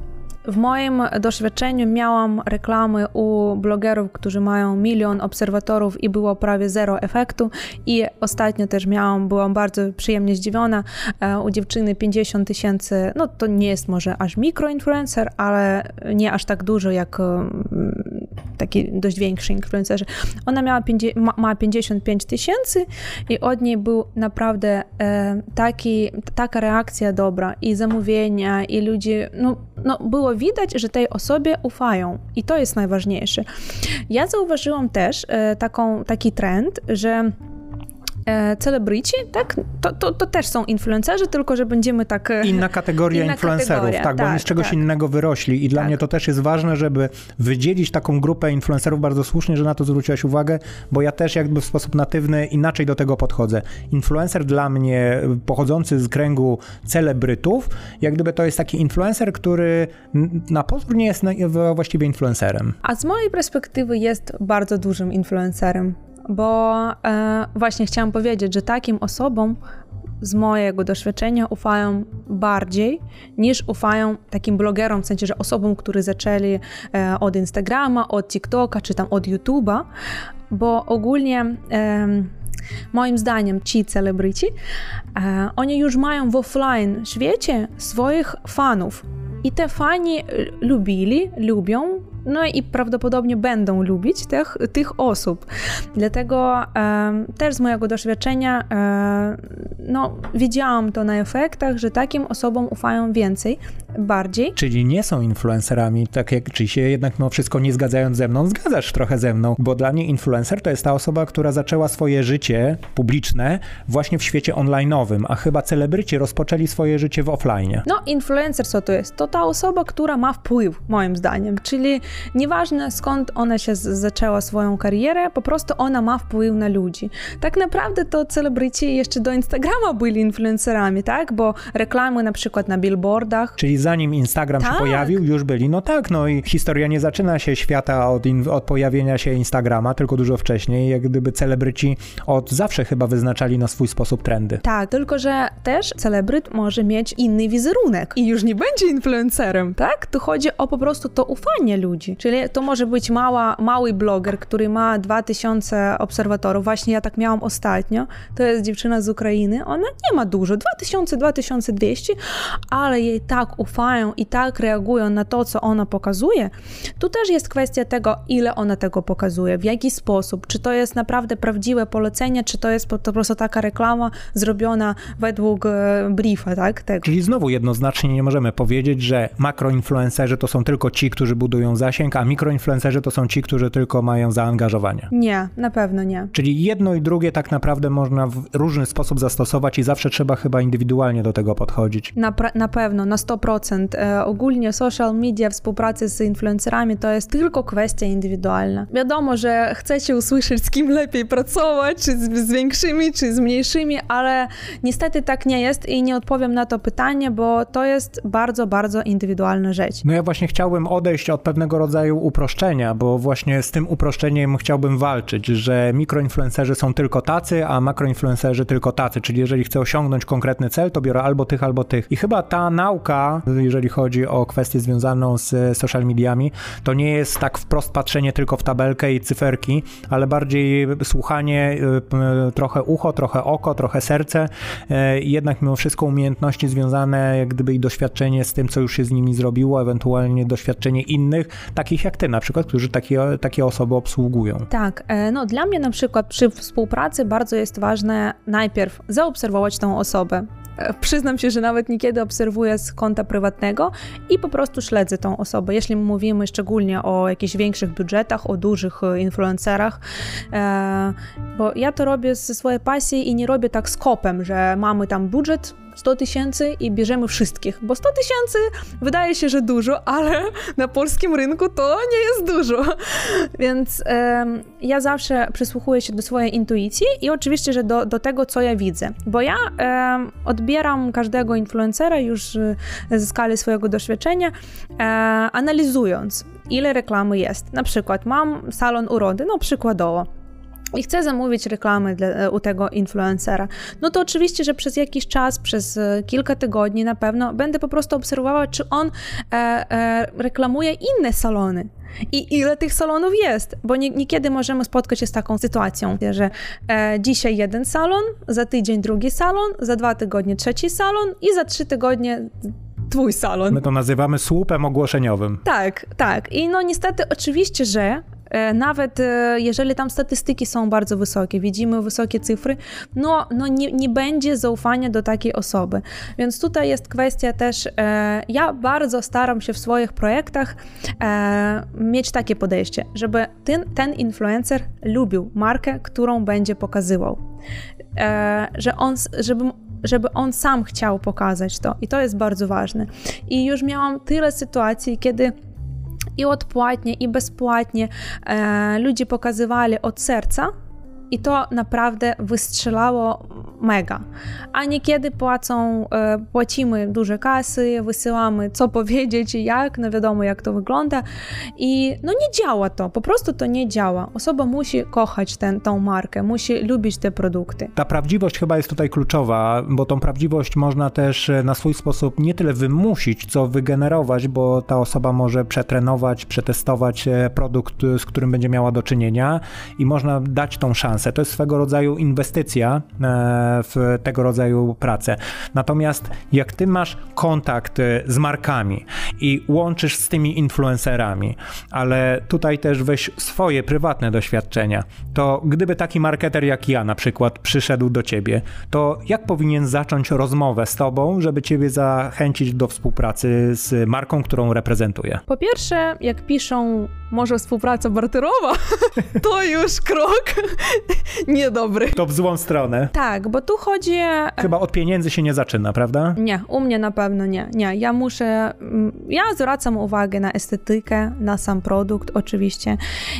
W moim doświadczeniu miałam reklamy u blogerów, którzy mają milion obserwatorów i było prawie zero efektu. I ostatnio też miałam, byłam bardzo przyjemnie zdziwiona e, u dziewczyny 50 tysięcy, no to nie jest może aż mikroinfluencer, ale nie aż tak dużo jak taki dość większy influencerzy. Ona miała ma 55 tysięcy i od niej był naprawdę e, taki, taka reakcja dobra i zamówienia i ludzie, no, no było widać, że tej osobie ufają i to jest najważniejsze. Ja zauważyłam też e, taką, taki trend, że e, celebryci, tak? To, to, to, też są influencerzy, tylko że będziemy tak... E, inna kategoria inna influencerów, kategoria. tak, bo tak, oni z czegoś tak. innego wyrośli i dla tak. mnie to też jest ważne, żeby wydzielić taką grupę influencerów, bardzo słusznie, że na to zwróciłaś uwagę, bo ja też jakby w sposób natywny inaczej do tego podchodzę. Influencer dla mnie pochodzący z kręgu celebrytów, jak gdyby to jest taki influencer, który na pozór nie jest właściwie influencerem. A z mojej perspektywy jest bardzo dużym influencerem bo e, właśnie chciałam powiedzieć, że takim osobom z mojego doświadczenia ufają bardziej niż ufają takim blogerom, w sensie, że osobom, które zaczęli e, od Instagrama, od TikToka czy tam od YouTube'a, bo ogólnie e, moim zdaniem ci celebryci, e, oni już mają w offline świecie swoich fanów. I te fani lubili, lubią no i prawdopodobnie będą lubić tych, tych osób. Dlatego e, też z mojego doświadczenia e, no, widziałam to na efektach, że takim osobom ufają więcej, bardziej. Czyli nie są influencerami, tak jak czy się jednak mimo wszystko nie zgadzając ze mną, zgadzasz trochę ze mną, bo dla mnie influencer to jest ta osoba, która zaczęła swoje życie publiczne właśnie w świecie online'owym, a chyba celebryci rozpoczęli swoje życie w offline. No, influencer co to jest? To ta osoba, która ma wpływ, moim zdaniem, czyli Nieważne skąd ona się zaczęła swoją karierę, po prostu ona ma wpływ na ludzi. Tak naprawdę to celebryci jeszcze do Instagrama byli influencerami, tak? Bo reklamy na przykład na billboardach. Czyli zanim Instagram tak. się pojawił, już byli. No tak, no i historia nie zaczyna się świata od, od pojawienia się Instagrama, tylko dużo wcześniej, jak gdyby celebryci od zawsze chyba wyznaczali na swój sposób trendy. Tak, tylko że też celebryt może mieć inny wizerunek i już nie będzie influencerem, tak? Tu chodzi o po prostu to ufanie ludzi. Czyli to może być mała, mały bloger, który ma 2000 obserwatorów. Właśnie ja tak miałam ostatnio. To jest dziewczyna z Ukrainy. Ona nie ma dużo, 2000-2200, ale jej tak ufają i tak reagują na to, co ona pokazuje. Tu też jest kwestia tego, ile ona tego pokazuje, w jaki sposób. Czy to jest naprawdę prawdziwe polecenie, czy to jest po, prostu taka reklama zrobiona według e, briefa, tak? Tego. Czyli znowu jednoznacznie nie możemy powiedzieć, że makroinfluencerzy to są tylko ci, którzy budują zasięg, a mikroinfluencerzy to są ci, którzy tylko mają zaangażowanie. Nie, na pewno nie. Czyli jedno i drugie tak naprawdę można w różny sposób zastosować i zawsze trzeba chyba indywidualnie do tego podchodzić. Na, na pewno, na 100%. E, ogólnie social media, współpracy z influencerami to jest tylko kwestia indywidualna. Wiadomo, że chcecie usłyszeć, z kim lepiej pracować, czy z, z większymi, czy z mniejszymi, ale niestety tak nie jest i nie odpowiem na to pytanie, bo to jest bardzo, bardzo indywidualna rzecz. No ja właśnie chciałbym odejść od pewnego rodzaju uproszczenia, bo właśnie z tym uproszczeniem chciałbym walczyć, że mikroinfluencerzy są tylko tacy, a makroinfluencerzy tylko tacy, czyli jeżeli chcę osiągnąć konkretny cel, to biorę albo tych, albo tych. I chyba ta nauka, jeżeli chodzi o kwestię związaną z social mediami, to nie jest tak wprost patrzenie tylko w tabelkę i cyferki, ale bardziej słuchanie, y, trochę ucho, trochę oko, trochę serce y, i jednak mimo wszystko umiejętności związane, jak gdyby i doświadczenie z tym, co już się z nimi zrobiło, ewentualnie doświadczenie innych, takich jak ty na przykład, którzy takie, takie osoby obsługują. Tak, e, no dla mnie na przykład przy współpracy bardzo jest ważne najpierw zaobserwować tą osobę. E, przyznam się, że nawet niekiedy obserwuję z konta prywatnego i po prostu śledzę tą osobę. Jeśli mówimy szczególnie o jakichś większych budżetach, o dużych e, influencerach, bo ja to robię ze swojej pasji i nie robię tak z kopem, że mamy tam budżet 100 tysięcy i bierzemy wszystkich, bo 100 tysięcy wydaje się, że dużo, ale na polskim rynku to nie jest dużo. Więc ja zawsze przysłuchuję się do swojej intuicji i oczywiście, że do, do tego, co ja widzę, bo ja odbieram każdego influencera już e, ze skali swojego doświadczenia, e, analizując, ile reklamy jest. Na przykład mam salon urody, no przykładowo i chcę zamówić reklamę dla, e, u tego influencera, no to oczywiście, że przez jakiś czas, przez e, kilka tygodni na pewno będę po prostu obserwować, czy on e, e, reklamuje inne salony. I ile tych salonów jest? Bo nie, niekiedy możemy spotkać się z taką sytuacją, że e, dzisiaj jeden salon, za tydzień drugi salon, za dwa tygodnie trzeci salon i za trzy tygodnie twój salon. My to nazywamy słupem ogłoszeniowym. Tak, tak. I no niestety oczywiście, że nawet e, jeżeli tam statystyki są bardzo wysokie, widzimy wysokie cyfry, no, no nie, nie będzie zaufania do takiej osoby. Więc tutaj jest kwestia też, e, ja bardzo staram się w swoich projektach mieć takie podejście, żeby ten, ten influencer lubił markę, którą będzie pokazywał. że on, żeby żeby on sam chciał pokazać to. I to jest bardzo ważne. I już miałam tyle sytuacji, kiedy i odpłatnie, i bezpłatnie e, ludzie pokazywali od serca, i to naprawdę wystrzelało mega. A niekiedy płacą, e, płacimy duże kasy, wysyłamy co powiedzieć i jak, no wiadomo jak to wygląda i no nie działa to, po prostu to nie działa. Osoba musi kochać ten, tą markę, musi lubić te produkty. Ta prawdziwość chyba jest tutaj kluczowa, bo tą prawdziwość można też e, na swój sposób nie tyle wymusić, co wygenerować, bo ta osoba może przetrenować, przetestować e, produkt, z którym będzie miała do czynienia i można dać tą szansę szansę. To jest swego rodzaju inwestycja e, w tego rodzaju pracę. Natomiast jak ty masz kontakt e, z markami i łączysz z tymi influencerami, ale tutaj też weź swoje prywatne doświadczenia, to gdyby taki marketer jak ja na przykład przyszedł do ciebie, to jak powinien zacząć rozmowę z tobą, żeby ciebie zachęcić do współpracy z marką, którą reprezentuje? Po pierwsze, jak piszą może współpraca barterowa, to już krok niedobry. To w złą stronę. Tak, bo tu chodzi... E, Chyba od pieniędzy się nie zaczyna, prawda? Nie, u mnie na pewno nie. Nie, ja muszę... Mm, ja zwracam uwagę na estetykę, na sam produkt oczywiście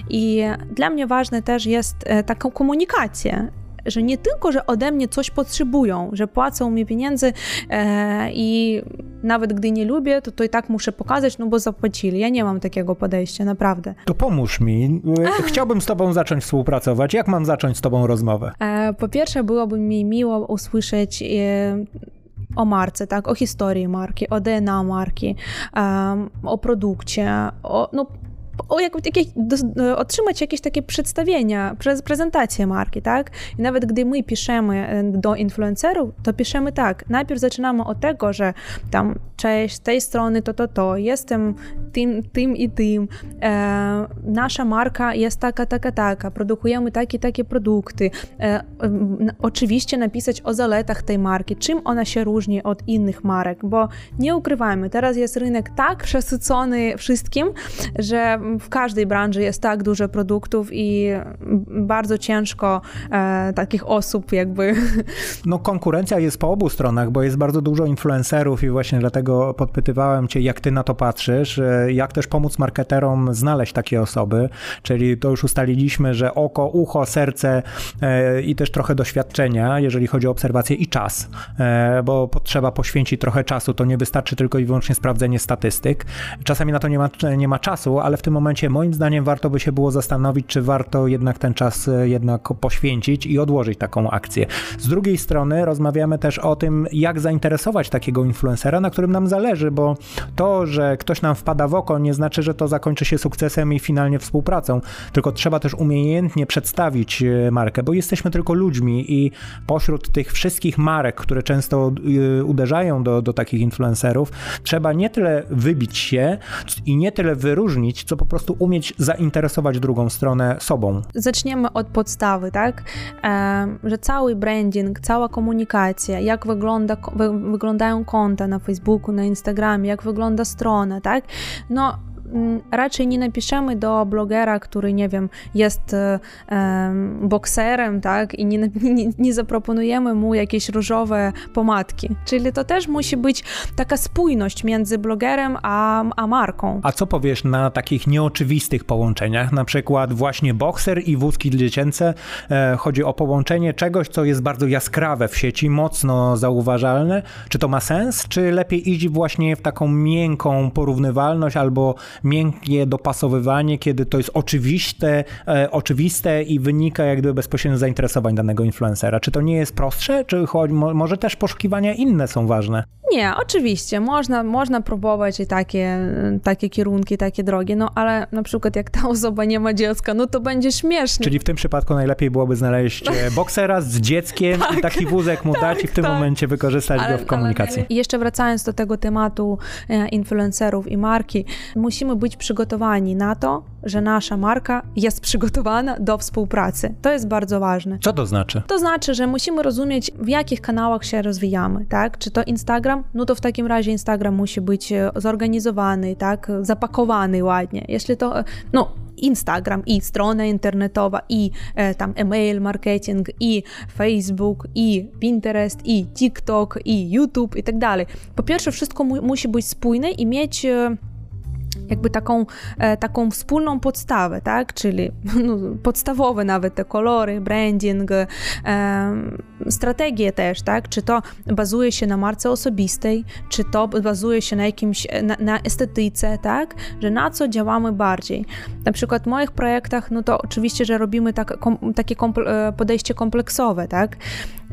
i dla mnie ważne też jest e, taką komunikację że nie tylko, że ode mnie coś potrzebują, że płacą mi pieniędzy e, i nawet gdy nie lubię, to, to i tak muszę pokazać, no bo zapłacili. Ja nie mam takiego podejścia, naprawdę. To pomóż mi. Chciałbym z tobą zacząć współpracować. Jak mam zacząć z tobą rozmowę? E, po pierwsze, byłoby mi miło usłyszeć e, o marce, tak, o historii marki, o DNA marki, um, o produkcie, o, no, o jak, jakieś, do, otrzymać jakieś takie przedstawienia, prezentację marki, tak? I nawet gdy my piszemy e, do influencerów, to piszemy tak, najpierw zaczynamy od tego, że tam cześć, z tej strony to, to, to, jestem tym, tym i tym, e, nasza marka jest taka, taka, taka, produkujemy takie, takie produkty. E, oczywiście napisać o zaletach tej marki, czym ona się różni od innych marek, bo nie ukrywajmy, teraz jest rynek tak przesycony wszystkim, że w każdej branży jest tak dużo produktów i bardzo ciężko e, takich osób jakby... No konkurencja jest po obu stronach, bo jest bardzo dużo influencerów i właśnie dlatego podpytywałem cię, jak ty na to patrzysz, e, jak też pomóc marketerom znaleźć takie osoby, czyli to już ustaliliśmy, że oko, ucho, serce e, i też trochę doświadczenia, jeżeli chodzi o obserwację i czas, e, bo potrzeba poświęcić trochę czasu, to nie wystarczy tylko i wyłącznie sprawdzenie statystyk. Czasami na to nie ma, nie ma czasu, ale w tym momencie moim zdaniem warto by się było zastanowić, czy warto jednak ten czas e, jednak poświęcić i odłożyć taką akcję. Z drugiej strony rozmawiamy też o tym, jak zainteresować takiego influencera, na którym nam zależy, bo to, że ktoś nam wpada w oko, nie znaczy, że to zakończy się sukcesem i finalnie współpracą, tylko trzeba też umiejętnie przedstawić e, markę, bo jesteśmy tylko ludźmi i pośród tych wszystkich marek, które często e, uderzają do, do takich influencerów, trzeba nie tyle wybić się i nie tyle wyróżnić, co po prostu umieć zainteresować drugą stronę sobą. Zaczniemy od podstawy, tak? Że cały branding, cała komunikacja, jak wygląda, wyglądają konta na Facebooku, na Instagramie, jak wygląda strona, tak? No, raczej nie napiszemy do blogera, który, nie wiem, jest um, bokserem, tak, i nie, nie, nie zaproponujemy mu jakieś różowe pomadki. Czyli to też musi być taka spójność między blogerem a, a marką. A co powiesz na takich nieoczywistych połączeniach, na przykład właśnie bokser i wózki dziecięce? E, chodzi o połączenie czegoś, co jest bardzo jaskrawe w sieci, mocno zauważalne. Czy to ma sens, czy lepiej iść właśnie w taką miękką porównywalność albo miękkie dopasowywanie, kiedy to jest oczywiste, e, oczywiste i wynika jak gdyby bezpośrednio z zainteresowań danego influencera. Czy to nie jest prostsze, czy może też poszukiwania inne są ważne? Nie, oczywiście, można, można próbować i takie, takie kierunki, takie drogi, no ale na przykład jak ta osoba nie ma dziecka, no to będzie śmiesznie. Czyli w tym przypadku najlepiej byłoby znaleźć e, boksera z dzieckiem tak, i taki wózek mu tak, dać i w tym tak. momencie wykorzystać ale, go w komunikacji. I jeszcze wracając do tego tematu e, influencerów i marki, musimy być przygotowani na to, że nasza marka jest przygotowana do współpracy. To jest bardzo ważne. Co to znaczy? To znaczy, że musimy rozumieć, w jakich kanałach się rozwijamy, tak? Czy to Instagram? No to w takim razie Instagram musi być e, zorganizowany, tak? Zapakowany ładnie. Jeśli to, e, no Instagram i strona internetowa i e, tam email marketing i Facebook i Pinterest i TikTok i YouTube i tak dalej. Po pierwsze wszystko mu musi być spójne i mieć e, jakby taką, e, taką wspólną podstawę, tak? Czyli no, podstawowe nawet te kolory, branding, e, strategie też, tak? Czy to bazuje się na marce osobistej, czy to bazuje się na jakimś, na, na estetyce, tak? Że na co działamy bardziej. Na przykład w moich projektach, no to oczywiście, że robimy tak, kom, takie komple podejście kompleksowe, tak?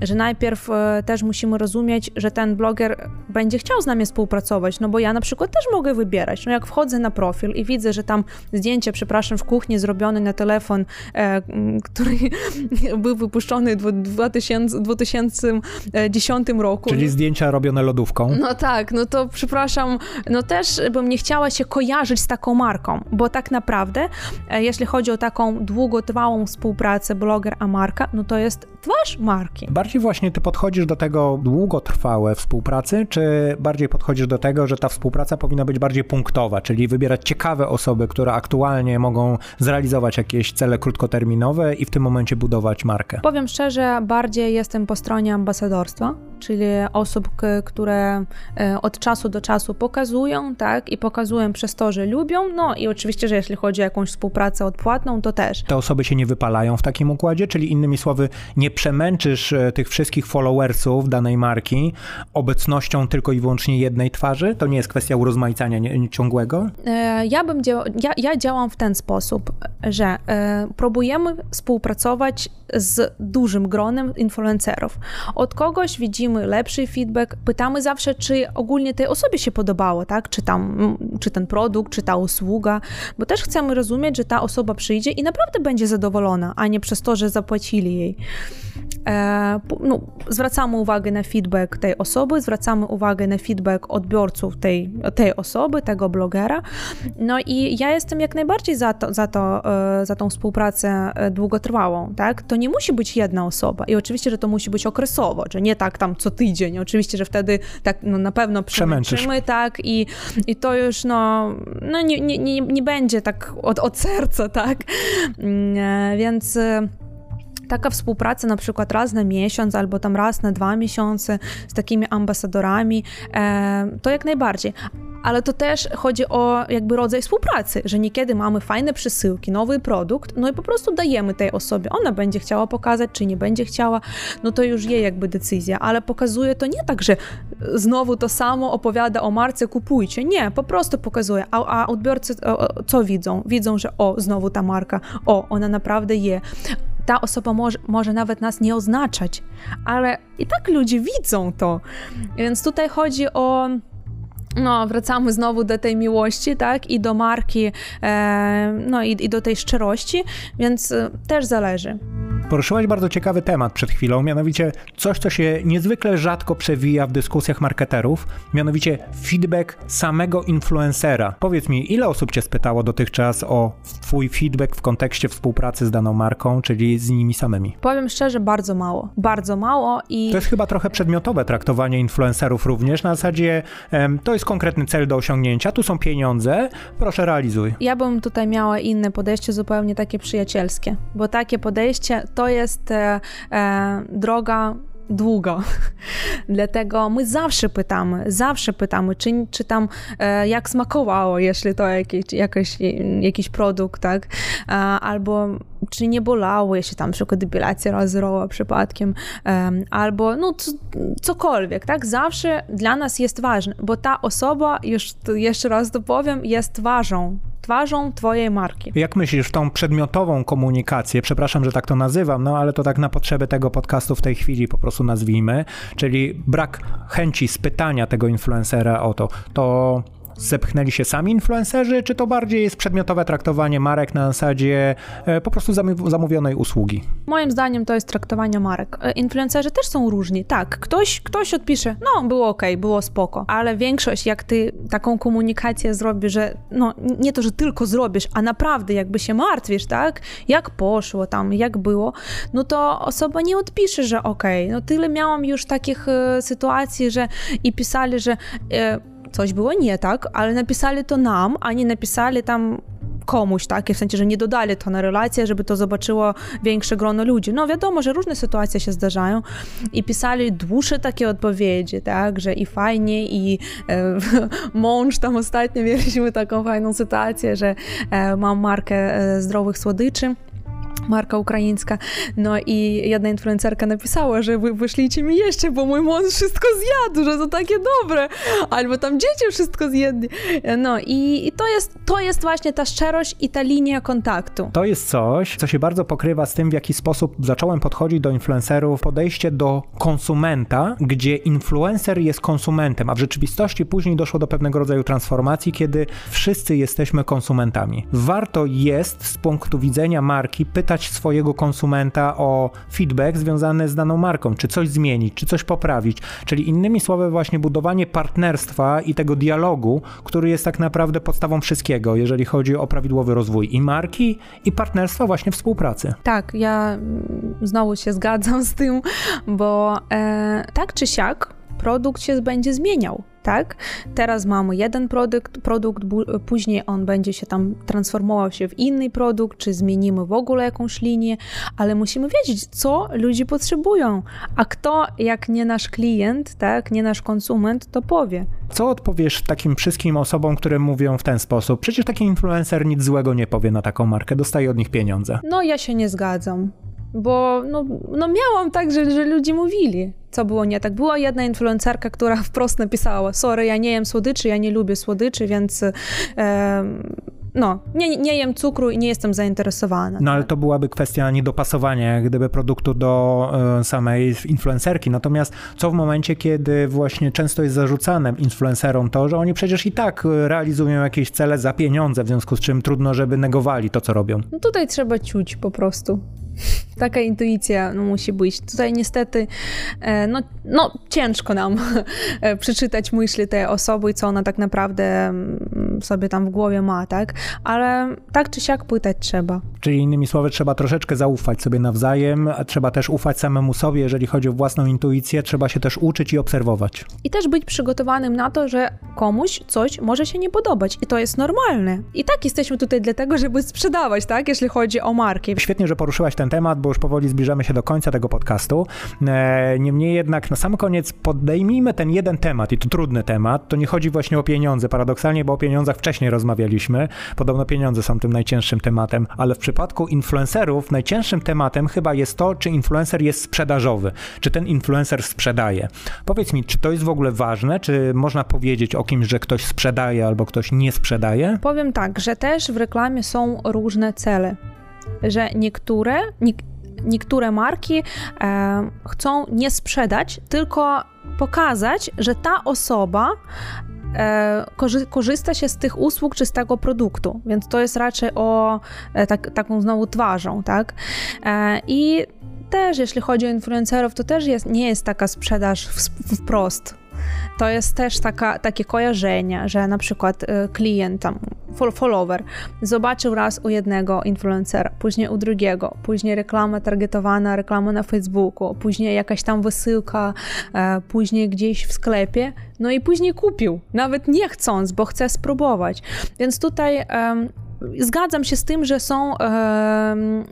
Że najpierw e, też musimy rozumieć, że ten bloger będzie chciał z nami współpracować, no bo ja na przykład też mogę wybierać. No jak wchodzę na profil i widzę, że tam zdjęcie, przepraszam, w kuchni zrobione na telefon, e, który był wypuszczony w 2000, 2010 roku. Czyli zdjęcia robione lodówką. No tak, no to przepraszam, no też bym nie chciała się kojarzyć z taką marką, bo tak naprawdę, e, jeśli chodzi o taką długotrwałą współpracę bloger a marka, no to jest twarz marki bardziej właśnie ty podchodzisz do tego długotrwałe współpracy, czy bardziej podchodzisz do tego, że ta współpraca powinna być bardziej punktowa, czyli wybierać ciekawe osoby, które aktualnie mogą zrealizować jakieś cele krótkoterminowe i w tym momencie budować markę? Powiem szczerze, bardziej jestem po stronie ambasadorstwa, czyli osób, które e, od czasu do czasu pokazują, tak, i pokazują przez to, że lubią, no i oczywiście, że jeśli chodzi o jakąś współpracę odpłatną, to też. Te osoby się nie wypalają w takim układzie, czyli innymi słowy, nie przemęczysz e, tych wszystkich followersów danej marki obecnością tylko i wyłącznie jednej twarzy? To nie jest kwestia urozmaicania ciągłego? E, ja bym ja, ja działam w ten sposób, że e, próbujemy współpracować z dużym gronem influencerów. Od kogoś widzimy lepszy feedback, pytamy zawsze, czy ogólnie tej osobie się podobało, tak? Czy tam, czy ten produkt, czy ta usługa, bo też chcemy rozumieć, że ta osoba przyjdzie i naprawdę będzie zadowolona, a nie przez to, że zapłacili jej. E, no, zwracamy uwagę na feedback tej osoby, zwracamy uwagę na feedback odbiorców tej, tej osoby, tego blogera. No i ja jestem jak najbardziej za, to, za, to, e, za tą współpracę e, długotrwałą, tak? To nie musi być jedna osoba i oczywiście, że to musi być okresowo, że nie tak tam co tydzień, oczywiście, że wtedy tak no, na pewno przemęczymy, tak? I, I to już no, no nie, nie, nie, nie będzie tak od, od serca, tak? Mm, więc taka współpraca na przykład raz na miesiąc albo tam raz na dwa miesiące z takimi ambasadorami, e, to jak najbardziej ale to też chodzi o jakby rodzaj współpracy, że niekiedy mamy fajne przesyłki, nowy produkt, no i po prostu dajemy tej osobie. Ona będzie chciała pokazać, czy nie będzie chciała, no to już jej jakby decyzja, ale pokazuje to nie tak, że znowu to samo opowiada o marce, kupujcie. Nie, po prostu pokazuje. A, a odbiorcy co widzą? Widzą, że o, znowu ta marka, o, ona naprawdę je ta osoba może, może nawet nas nie oznaczać, ale i tak ludzie widzą to. Więc tutaj chodzi o no, wracamy znowu do tej miłości, tak, i do marki, e, no i, i do tej szczerości, więc e, też zależy. Poruszyłaś bardzo ciekawy temat przed chwilą, mianowicie coś, co się niezwykle rzadko przewija w dyskusjach marketerów, mianowicie feedback samego influencera. Powiedz mi, ile osób cię spytało dotychczas o twój feedback w kontekście współpracy z daną marką, czyli z nimi samymi? Powiem szczerze, bardzo mało. Bardzo mało i... To jest chyba trochę przedmiotowe traktowanie influencerów również, na zasadzie em, to jest konkretny cel do osiągnięcia, tu są pieniądze, proszę realizuj. Ja bym tutaj miała inne podejście, zupełnie takie przyjacielskie, bo takie podejście to jest e, e, droga długo. Dlatego my zawsze pytamy, zawsze pytamy, czy, czy tam e, jak smakowało, jeśli to jakiś, jakiś, jakiś produkt, tak? E, albo czy nie bolało, jeśli tam przykład depilacja razerowa przypadkiem, e, albo no cokolwiek, tak? Zawsze dla nas jest ważne, bo ta osoba, już jeszcze raz to powiem, jest twarzą twarzą twojej marki. Jak myślisz, tą przedmiotową komunikację, przepraszam, że tak to nazywam, no ale to tak na potrzeby tego podcastu w tej chwili po prostu nazwijmy, czyli brak chęci spytania tego influencera o to, to zepchnęli się sami influencerzy, czy to bardziej jest przedmiotowe traktowanie marek na zasadzie e, po prostu zamówionej usługi? Moim zdaniem to jest traktowanie marek. E, influencerzy też są różni. Tak, ktoś, ktoś odpisze, no było ok, było spoko, ale większość, jak ty taką komunikację zrobisz, że no nie to, że tylko zrobisz, a naprawdę jakby się martwisz, tak, jak poszło tam, jak było, no to osoba nie odpisze, że ok. No tyle miałam już takich e, sytuacji, że i pisali, że coś było nie tak, ale napisali to nam, a nie napisali tam komuś, tak? W sensie, że nie dodali to na relację, żeby to zobaczyło większe grono ludzi. No wiadomo, że różne sytuacje się zdarzają i pisali dłuższe takie odpowiedzi, tak? Że i fajnie, i e, mąż tam ostatnio mieliśmy taką fajną sytuację, że e, mam markę e, zdrowych słodyczy marka ukraińska. No i jedna influencerka napisała, że wy wyszlijcie mi jeszcze, bo mój mąż wszystko zjadł, że to takie dobre. Albo tam dzieci wszystko zjedli. No i, i, to, jest, to jest właśnie ta szczerość i ta linia kontaktu. To jest coś, co się bardzo pokrywa z tym, w jaki sposób zacząłem podchodzić do influencerów, podejście do konsumenta, gdzie influencer jest konsumentem, a w rzeczywistości później doszło do pewnego rodzaju transformacji, kiedy wszyscy jesteśmy konsumentami. Warto jest z punktu widzenia marki pytać pytać swojego konsumenta o feedback związany z daną marką, czy coś zmienić, czy coś poprawić. Czyli innymi słowy, właśnie budowanie partnerstwa i tego dialogu, który jest tak naprawdę podstawą wszystkiego, jeżeli chodzi o prawidłowy rozwój i marki, i partnerstwa, właśnie współpracy. Tak, ja znowu się zgadzam z tym, bo e, tak czy siak produkt się będzie zmieniał tak? Teraz mamy jeden produkt, produkt, później on będzie się tam transformował się w inny produkt, czy zmienimy w ogóle jakąś linię, ale musimy wiedzieć, co ludzie potrzebują, a kto, jak nie nasz klient, tak, nie nasz konsument, to powie. Co odpowiesz takim wszystkim osobom, które mówią w ten sposób? Przecież taki influencer nic złego nie powie na taką markę, dostaje od nich pieniądze. No ja się nie zgadzam bo no, no miałam tak, że, że ludzie mówili, co było nie tak. Była jedna influencerka, która wprost napisała, sorry, ja nie jem słodyczy, ja nie lubię słodyczy, więc... E, no, nie, nie jem cukru i nie jestem zainteresowana. No ale to byłaby kwestia niedopasowania gdyby produktu do e, samej influencerki. Natomiast co w momencie, kiedy właśnie często jest zarzucane influencerom to, że oni przecież i tak e, realizują jakieś cele za pieniądze, w związku z czym trudno, żeby negowali to, co robią. No tutaj trzeba ciuć po prostu. Taka intuicja no, musi być. Tutaj niestety e, no, no, ciężko nam e, przeczytać myśli tej osoby co ona tak naprawdę mm, sobie tam w głowie ma, tak? Ale tak czy siak pytać trzeba. Czyli innymi słowy, trzeba troszeczkę zaufać sobie nawzajem, a trzeba też ufać samemu sobie, jeżeli chodzi o własną intuicję, trzeba się też uczyć i obserwować. I też być przygotowanym na to, że komuś coś może się nie podobać i to jest normalne. I tak jesteśmy tutaj dlatego, żeby sprzedawać, tak? Jeśli chodzi o marki. Świetnie, że poruszyłaś ten ten temat, bo już powoli zbliżamy się do końca tego podcastu. E, niemniej jednak na sam koniec podejmijmy ten jeden temat i to trudny temat. To nie chodzi właśnie o pieniądze, paradoksalnie, bo o pieniądzach wcześniej rozmawialiśmy. Podobno pieniądze są tym najcięższym tematem, ale w przypadku influencerów najcięższym tematem chyba jest to, czy influencer jest sprzedażowy, czy ten influencer sprzedaje. Powiedz mi, czy to jest w ogóle ważne, czy można powiedzieć o kimś, że ktoś sprzedaje albo ktoś nie sprzedaje? Powiem tak, że też w reklamie są różne cele że niektóre, nie, niektóre marki e, chcą nie sprzedać, tylko pokazać, że ta osoba e, korzysta się z tych usług czy z tego produktu, więc to jest raczej o e, tak, taką znowu twarzą, tak? E, I też, jeśli chodzi o influencerów, to też jest, nie jest taka sprzedaż wprost to jest też taka, takie kojarzenie, że na przykład y, klient tam, follower, zobaczył raz u jednego influencera, później u drugiego, później reklama targetowana, reklama na Facebooku, później jakaś tam wysyłka, e, później gdzieś w sklepie, no i później kupił, nawet nie chcąc, bo chce spróbować. Więc tutaj zgadzam się z tym, że są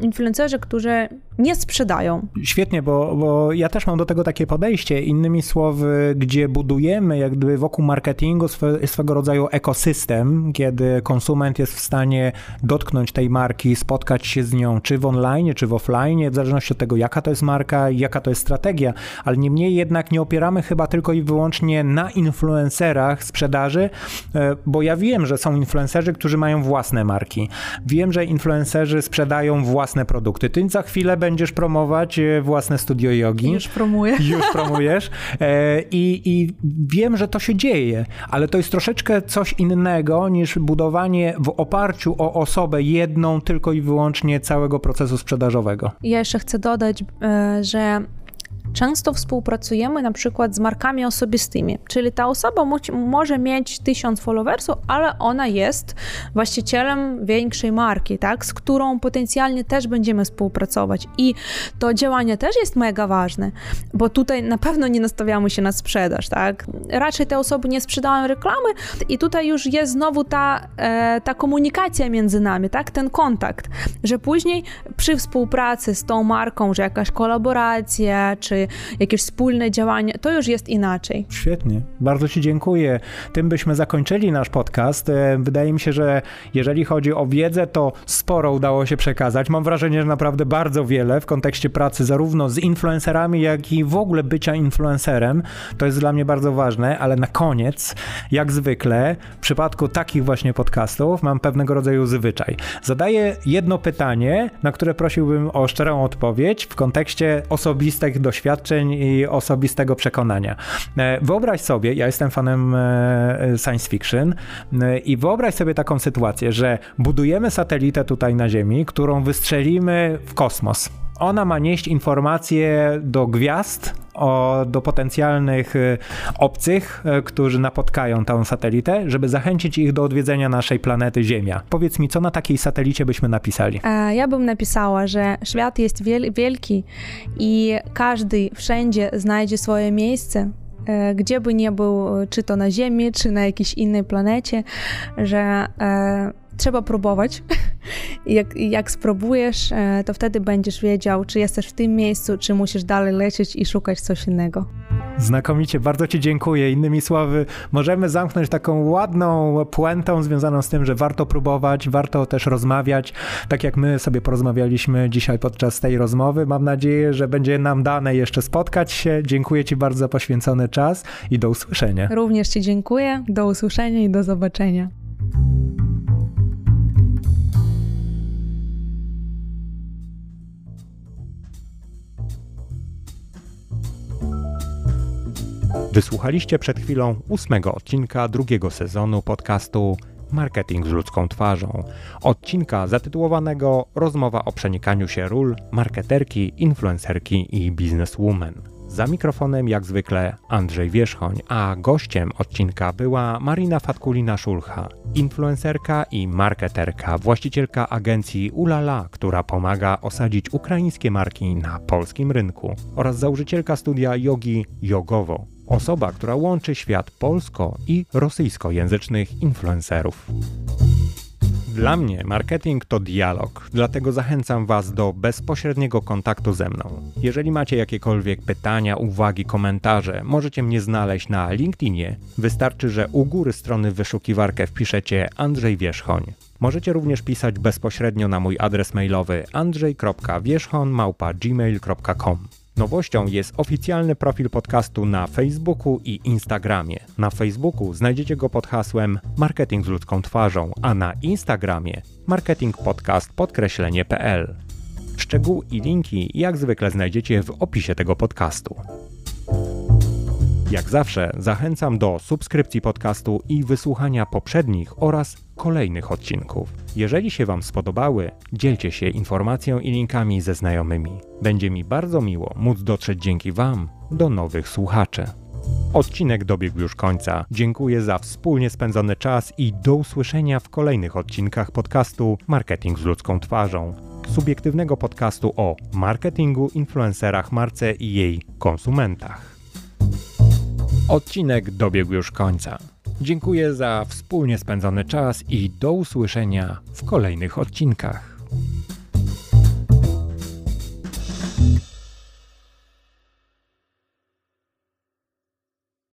influencerzy, którzy nie sprzedają. Świetnie, bo, bo ja też mam do tego takie podejście. Innymi słowy, gdzie budujemy jak gdyby wokół marketingu swe, swego rodzaju ekosystem, kiedy konsument jest w stanie dotknąć tej marki, spotkać się z nią, czy w online, czy w offline, w zależności od tego, jaka to jest marka i jaka to jest strategia, ale niemniej jednak nie opieramy chyba tylko i wyłącznie na influencerach sprzedaży, e, bo ja wiem, że są influencerzy, którzy mają własne marki. Wiem, że influencerzy sprzedają własne produkty. Ty za chwilę będziesz promować e, własne studio jogi. Już promuję. Już promujesz. E, I, I wiem, że to się dzieje, ale to jest troszeczkę coś innego niż budowanie w oparciu o osobę jedną tylko i wyłącznie całego procesu sprzedażowego. Ja jeszcze chcę dodać, e, że Często współpracujemy na przykład z markami osobistymi, czyli ta osoba może mieć tysiąc followersów, ale ona jest właścicielem większej marki, tak, z którą potencjalnie też będziemy współpracować. I to działanie też jest mega ważne, bo tutaj na pewno nie nastawiamy się na sprzedaż, tak. Raczej te osoby nie sprzedają reklamy i tutaj już jest znowu ta, e, ta komunikacja między nami, tak, ten kontakt, że później przy współpracy z tą marką, że jakaś kolaboracja, czy jakieś wspólne działanie, to już jest inaczej. Świetnie, bardzo Ci dziękuję. Tym byśmy zakończyli nasz podcast. E, wydaje mi się, że jeżeli chodzi o wiedzę, to sporo udało się przekazać. Mam wrażenie, że naprawdę bardzo wiele w kontekście pracy zarówno z influencerami, jak i w ogóle bycia influencerem. To jest dla mnie bardzo ważne, ale na koniec, jak zwykle, w przypadku takich właśnie podcastów mam pewnego rodzaju zwyczaj. Zadaję jedno pytanie, na które prosiłbym o szczerą odpowiedź w kontekście osobistych doświadczeń doświadczeń i osobistego przekonania. E, wyobraź sobie, ja jestem fanem e, science fiction e, i wyobraź sobie taką sytuację, że budujemy satelitę tutaj na Ziemi, którą wystrzelimy w kosmos. Ona ma nieść informacje do gwiazd, o, do potencjalnych y, obcych, y, którzy napotkają tę satelitę, żeby zachęcić ich do odwiedzenia naszej planety Ziemia. Powiedz mi, co na takiej satelicie byśmy napisali? Ja bym napisała, że świat jest wielki i każdy wszędzie znajdzie swoje miejsce, e, gdzie by nie był, czy to na Ziemi, czy na jakiejś innej planecie, że e, trzeba próbować. jak, jak spróbujesz, e, to wtedy będziesz wiedział, czy jesteś w tym miejscu, czy musisz dalej lecieć i szukać coś innego. Znakomicie, bardzo Ci dziękuję. Innymi słowy, możemy zamknąć taką ładną puentą związaną z tym, że warto próbować, warto też rozmawiać, tak jak my sobie porozmawialiśmy dzisiaj podczas tej rozmowy. Mam nadzieję, że będzie nam dane jeszcze spotkać się. Dziękuję Ci bardzo za poświęcony czas i do usłyszenia. Również Ci dziękuję, do usłyszenia i do zobaczenia. Wysłuchaliście przed chwilą ósmego odcinka drugiego sezonu podcastu Marketing z ludzką twarzą. Odcinka zatytułowanego Rozmowa o przenikaniu się ról marketerki, influencerki i bizneswoman. Za mikrofonem jak zwykle Andrzej Wierzchoń, a gościem odcinka była Marina Fatkulina-Szulcha, influencerka i marketerka, właścicielka agencji Ulala, która pomaga osadzić ukraińskie marki na polskim rynku oraz założycielka studia jogi Jogowo, Osoba, która łączy świat polsko- i rosyjskojęzycznych influencerów. Dla mnie marketing to dialog, dlatego zachęcam Was do bezpośredniego kontaktu ze mną. Jeżeli macie jakiekolwiek pytania, uwagi, komentarze, możecie mnie znaleźć na LinkedInie. Wystarczy, że u góry strony wyszukiwarkę wpiszecie Andrzej Wierzchoń. Możecie również pisać bezpośrednio na mój adres mailowy andrzej.wierzchon.gmail.com Nowością jest oficjalny profil podcastu na Facebooku i Instagramie. Na Facebooku znajdziecie go pod hasłem Marketing z ludzką twarzą, a na Instagramie Marketing Podcast podkreślenie.pl. Szczegóły i linki jak zwykle znajdziecie w opisie tego podcastu. Jak zawsze zachęcam do subskrypcji podcastu i wysłuchania poprzednich oraz kolejnych odcinków. Jeżeli się Wam spodobały, dzielcie się informacją i linkami ze znajomymi. Będzie mi bardzo miło móc dotrzeć dzięki Wam do nowych słuchaczy. Odcinek dobiegł już końca. Dziękuję za wspólnie spędzony czas i do usłyszenia w kolejnych odcinkach podcastu Marketing z ludzką twarzą. Subiektywnego podcastu o marketingu, influencerach, marce i jej konsumentach. Odcinek dobiegł już końca. Dziękuję za wspólnie spędzony czas i do usłyszenia w kolejnych odcinkach.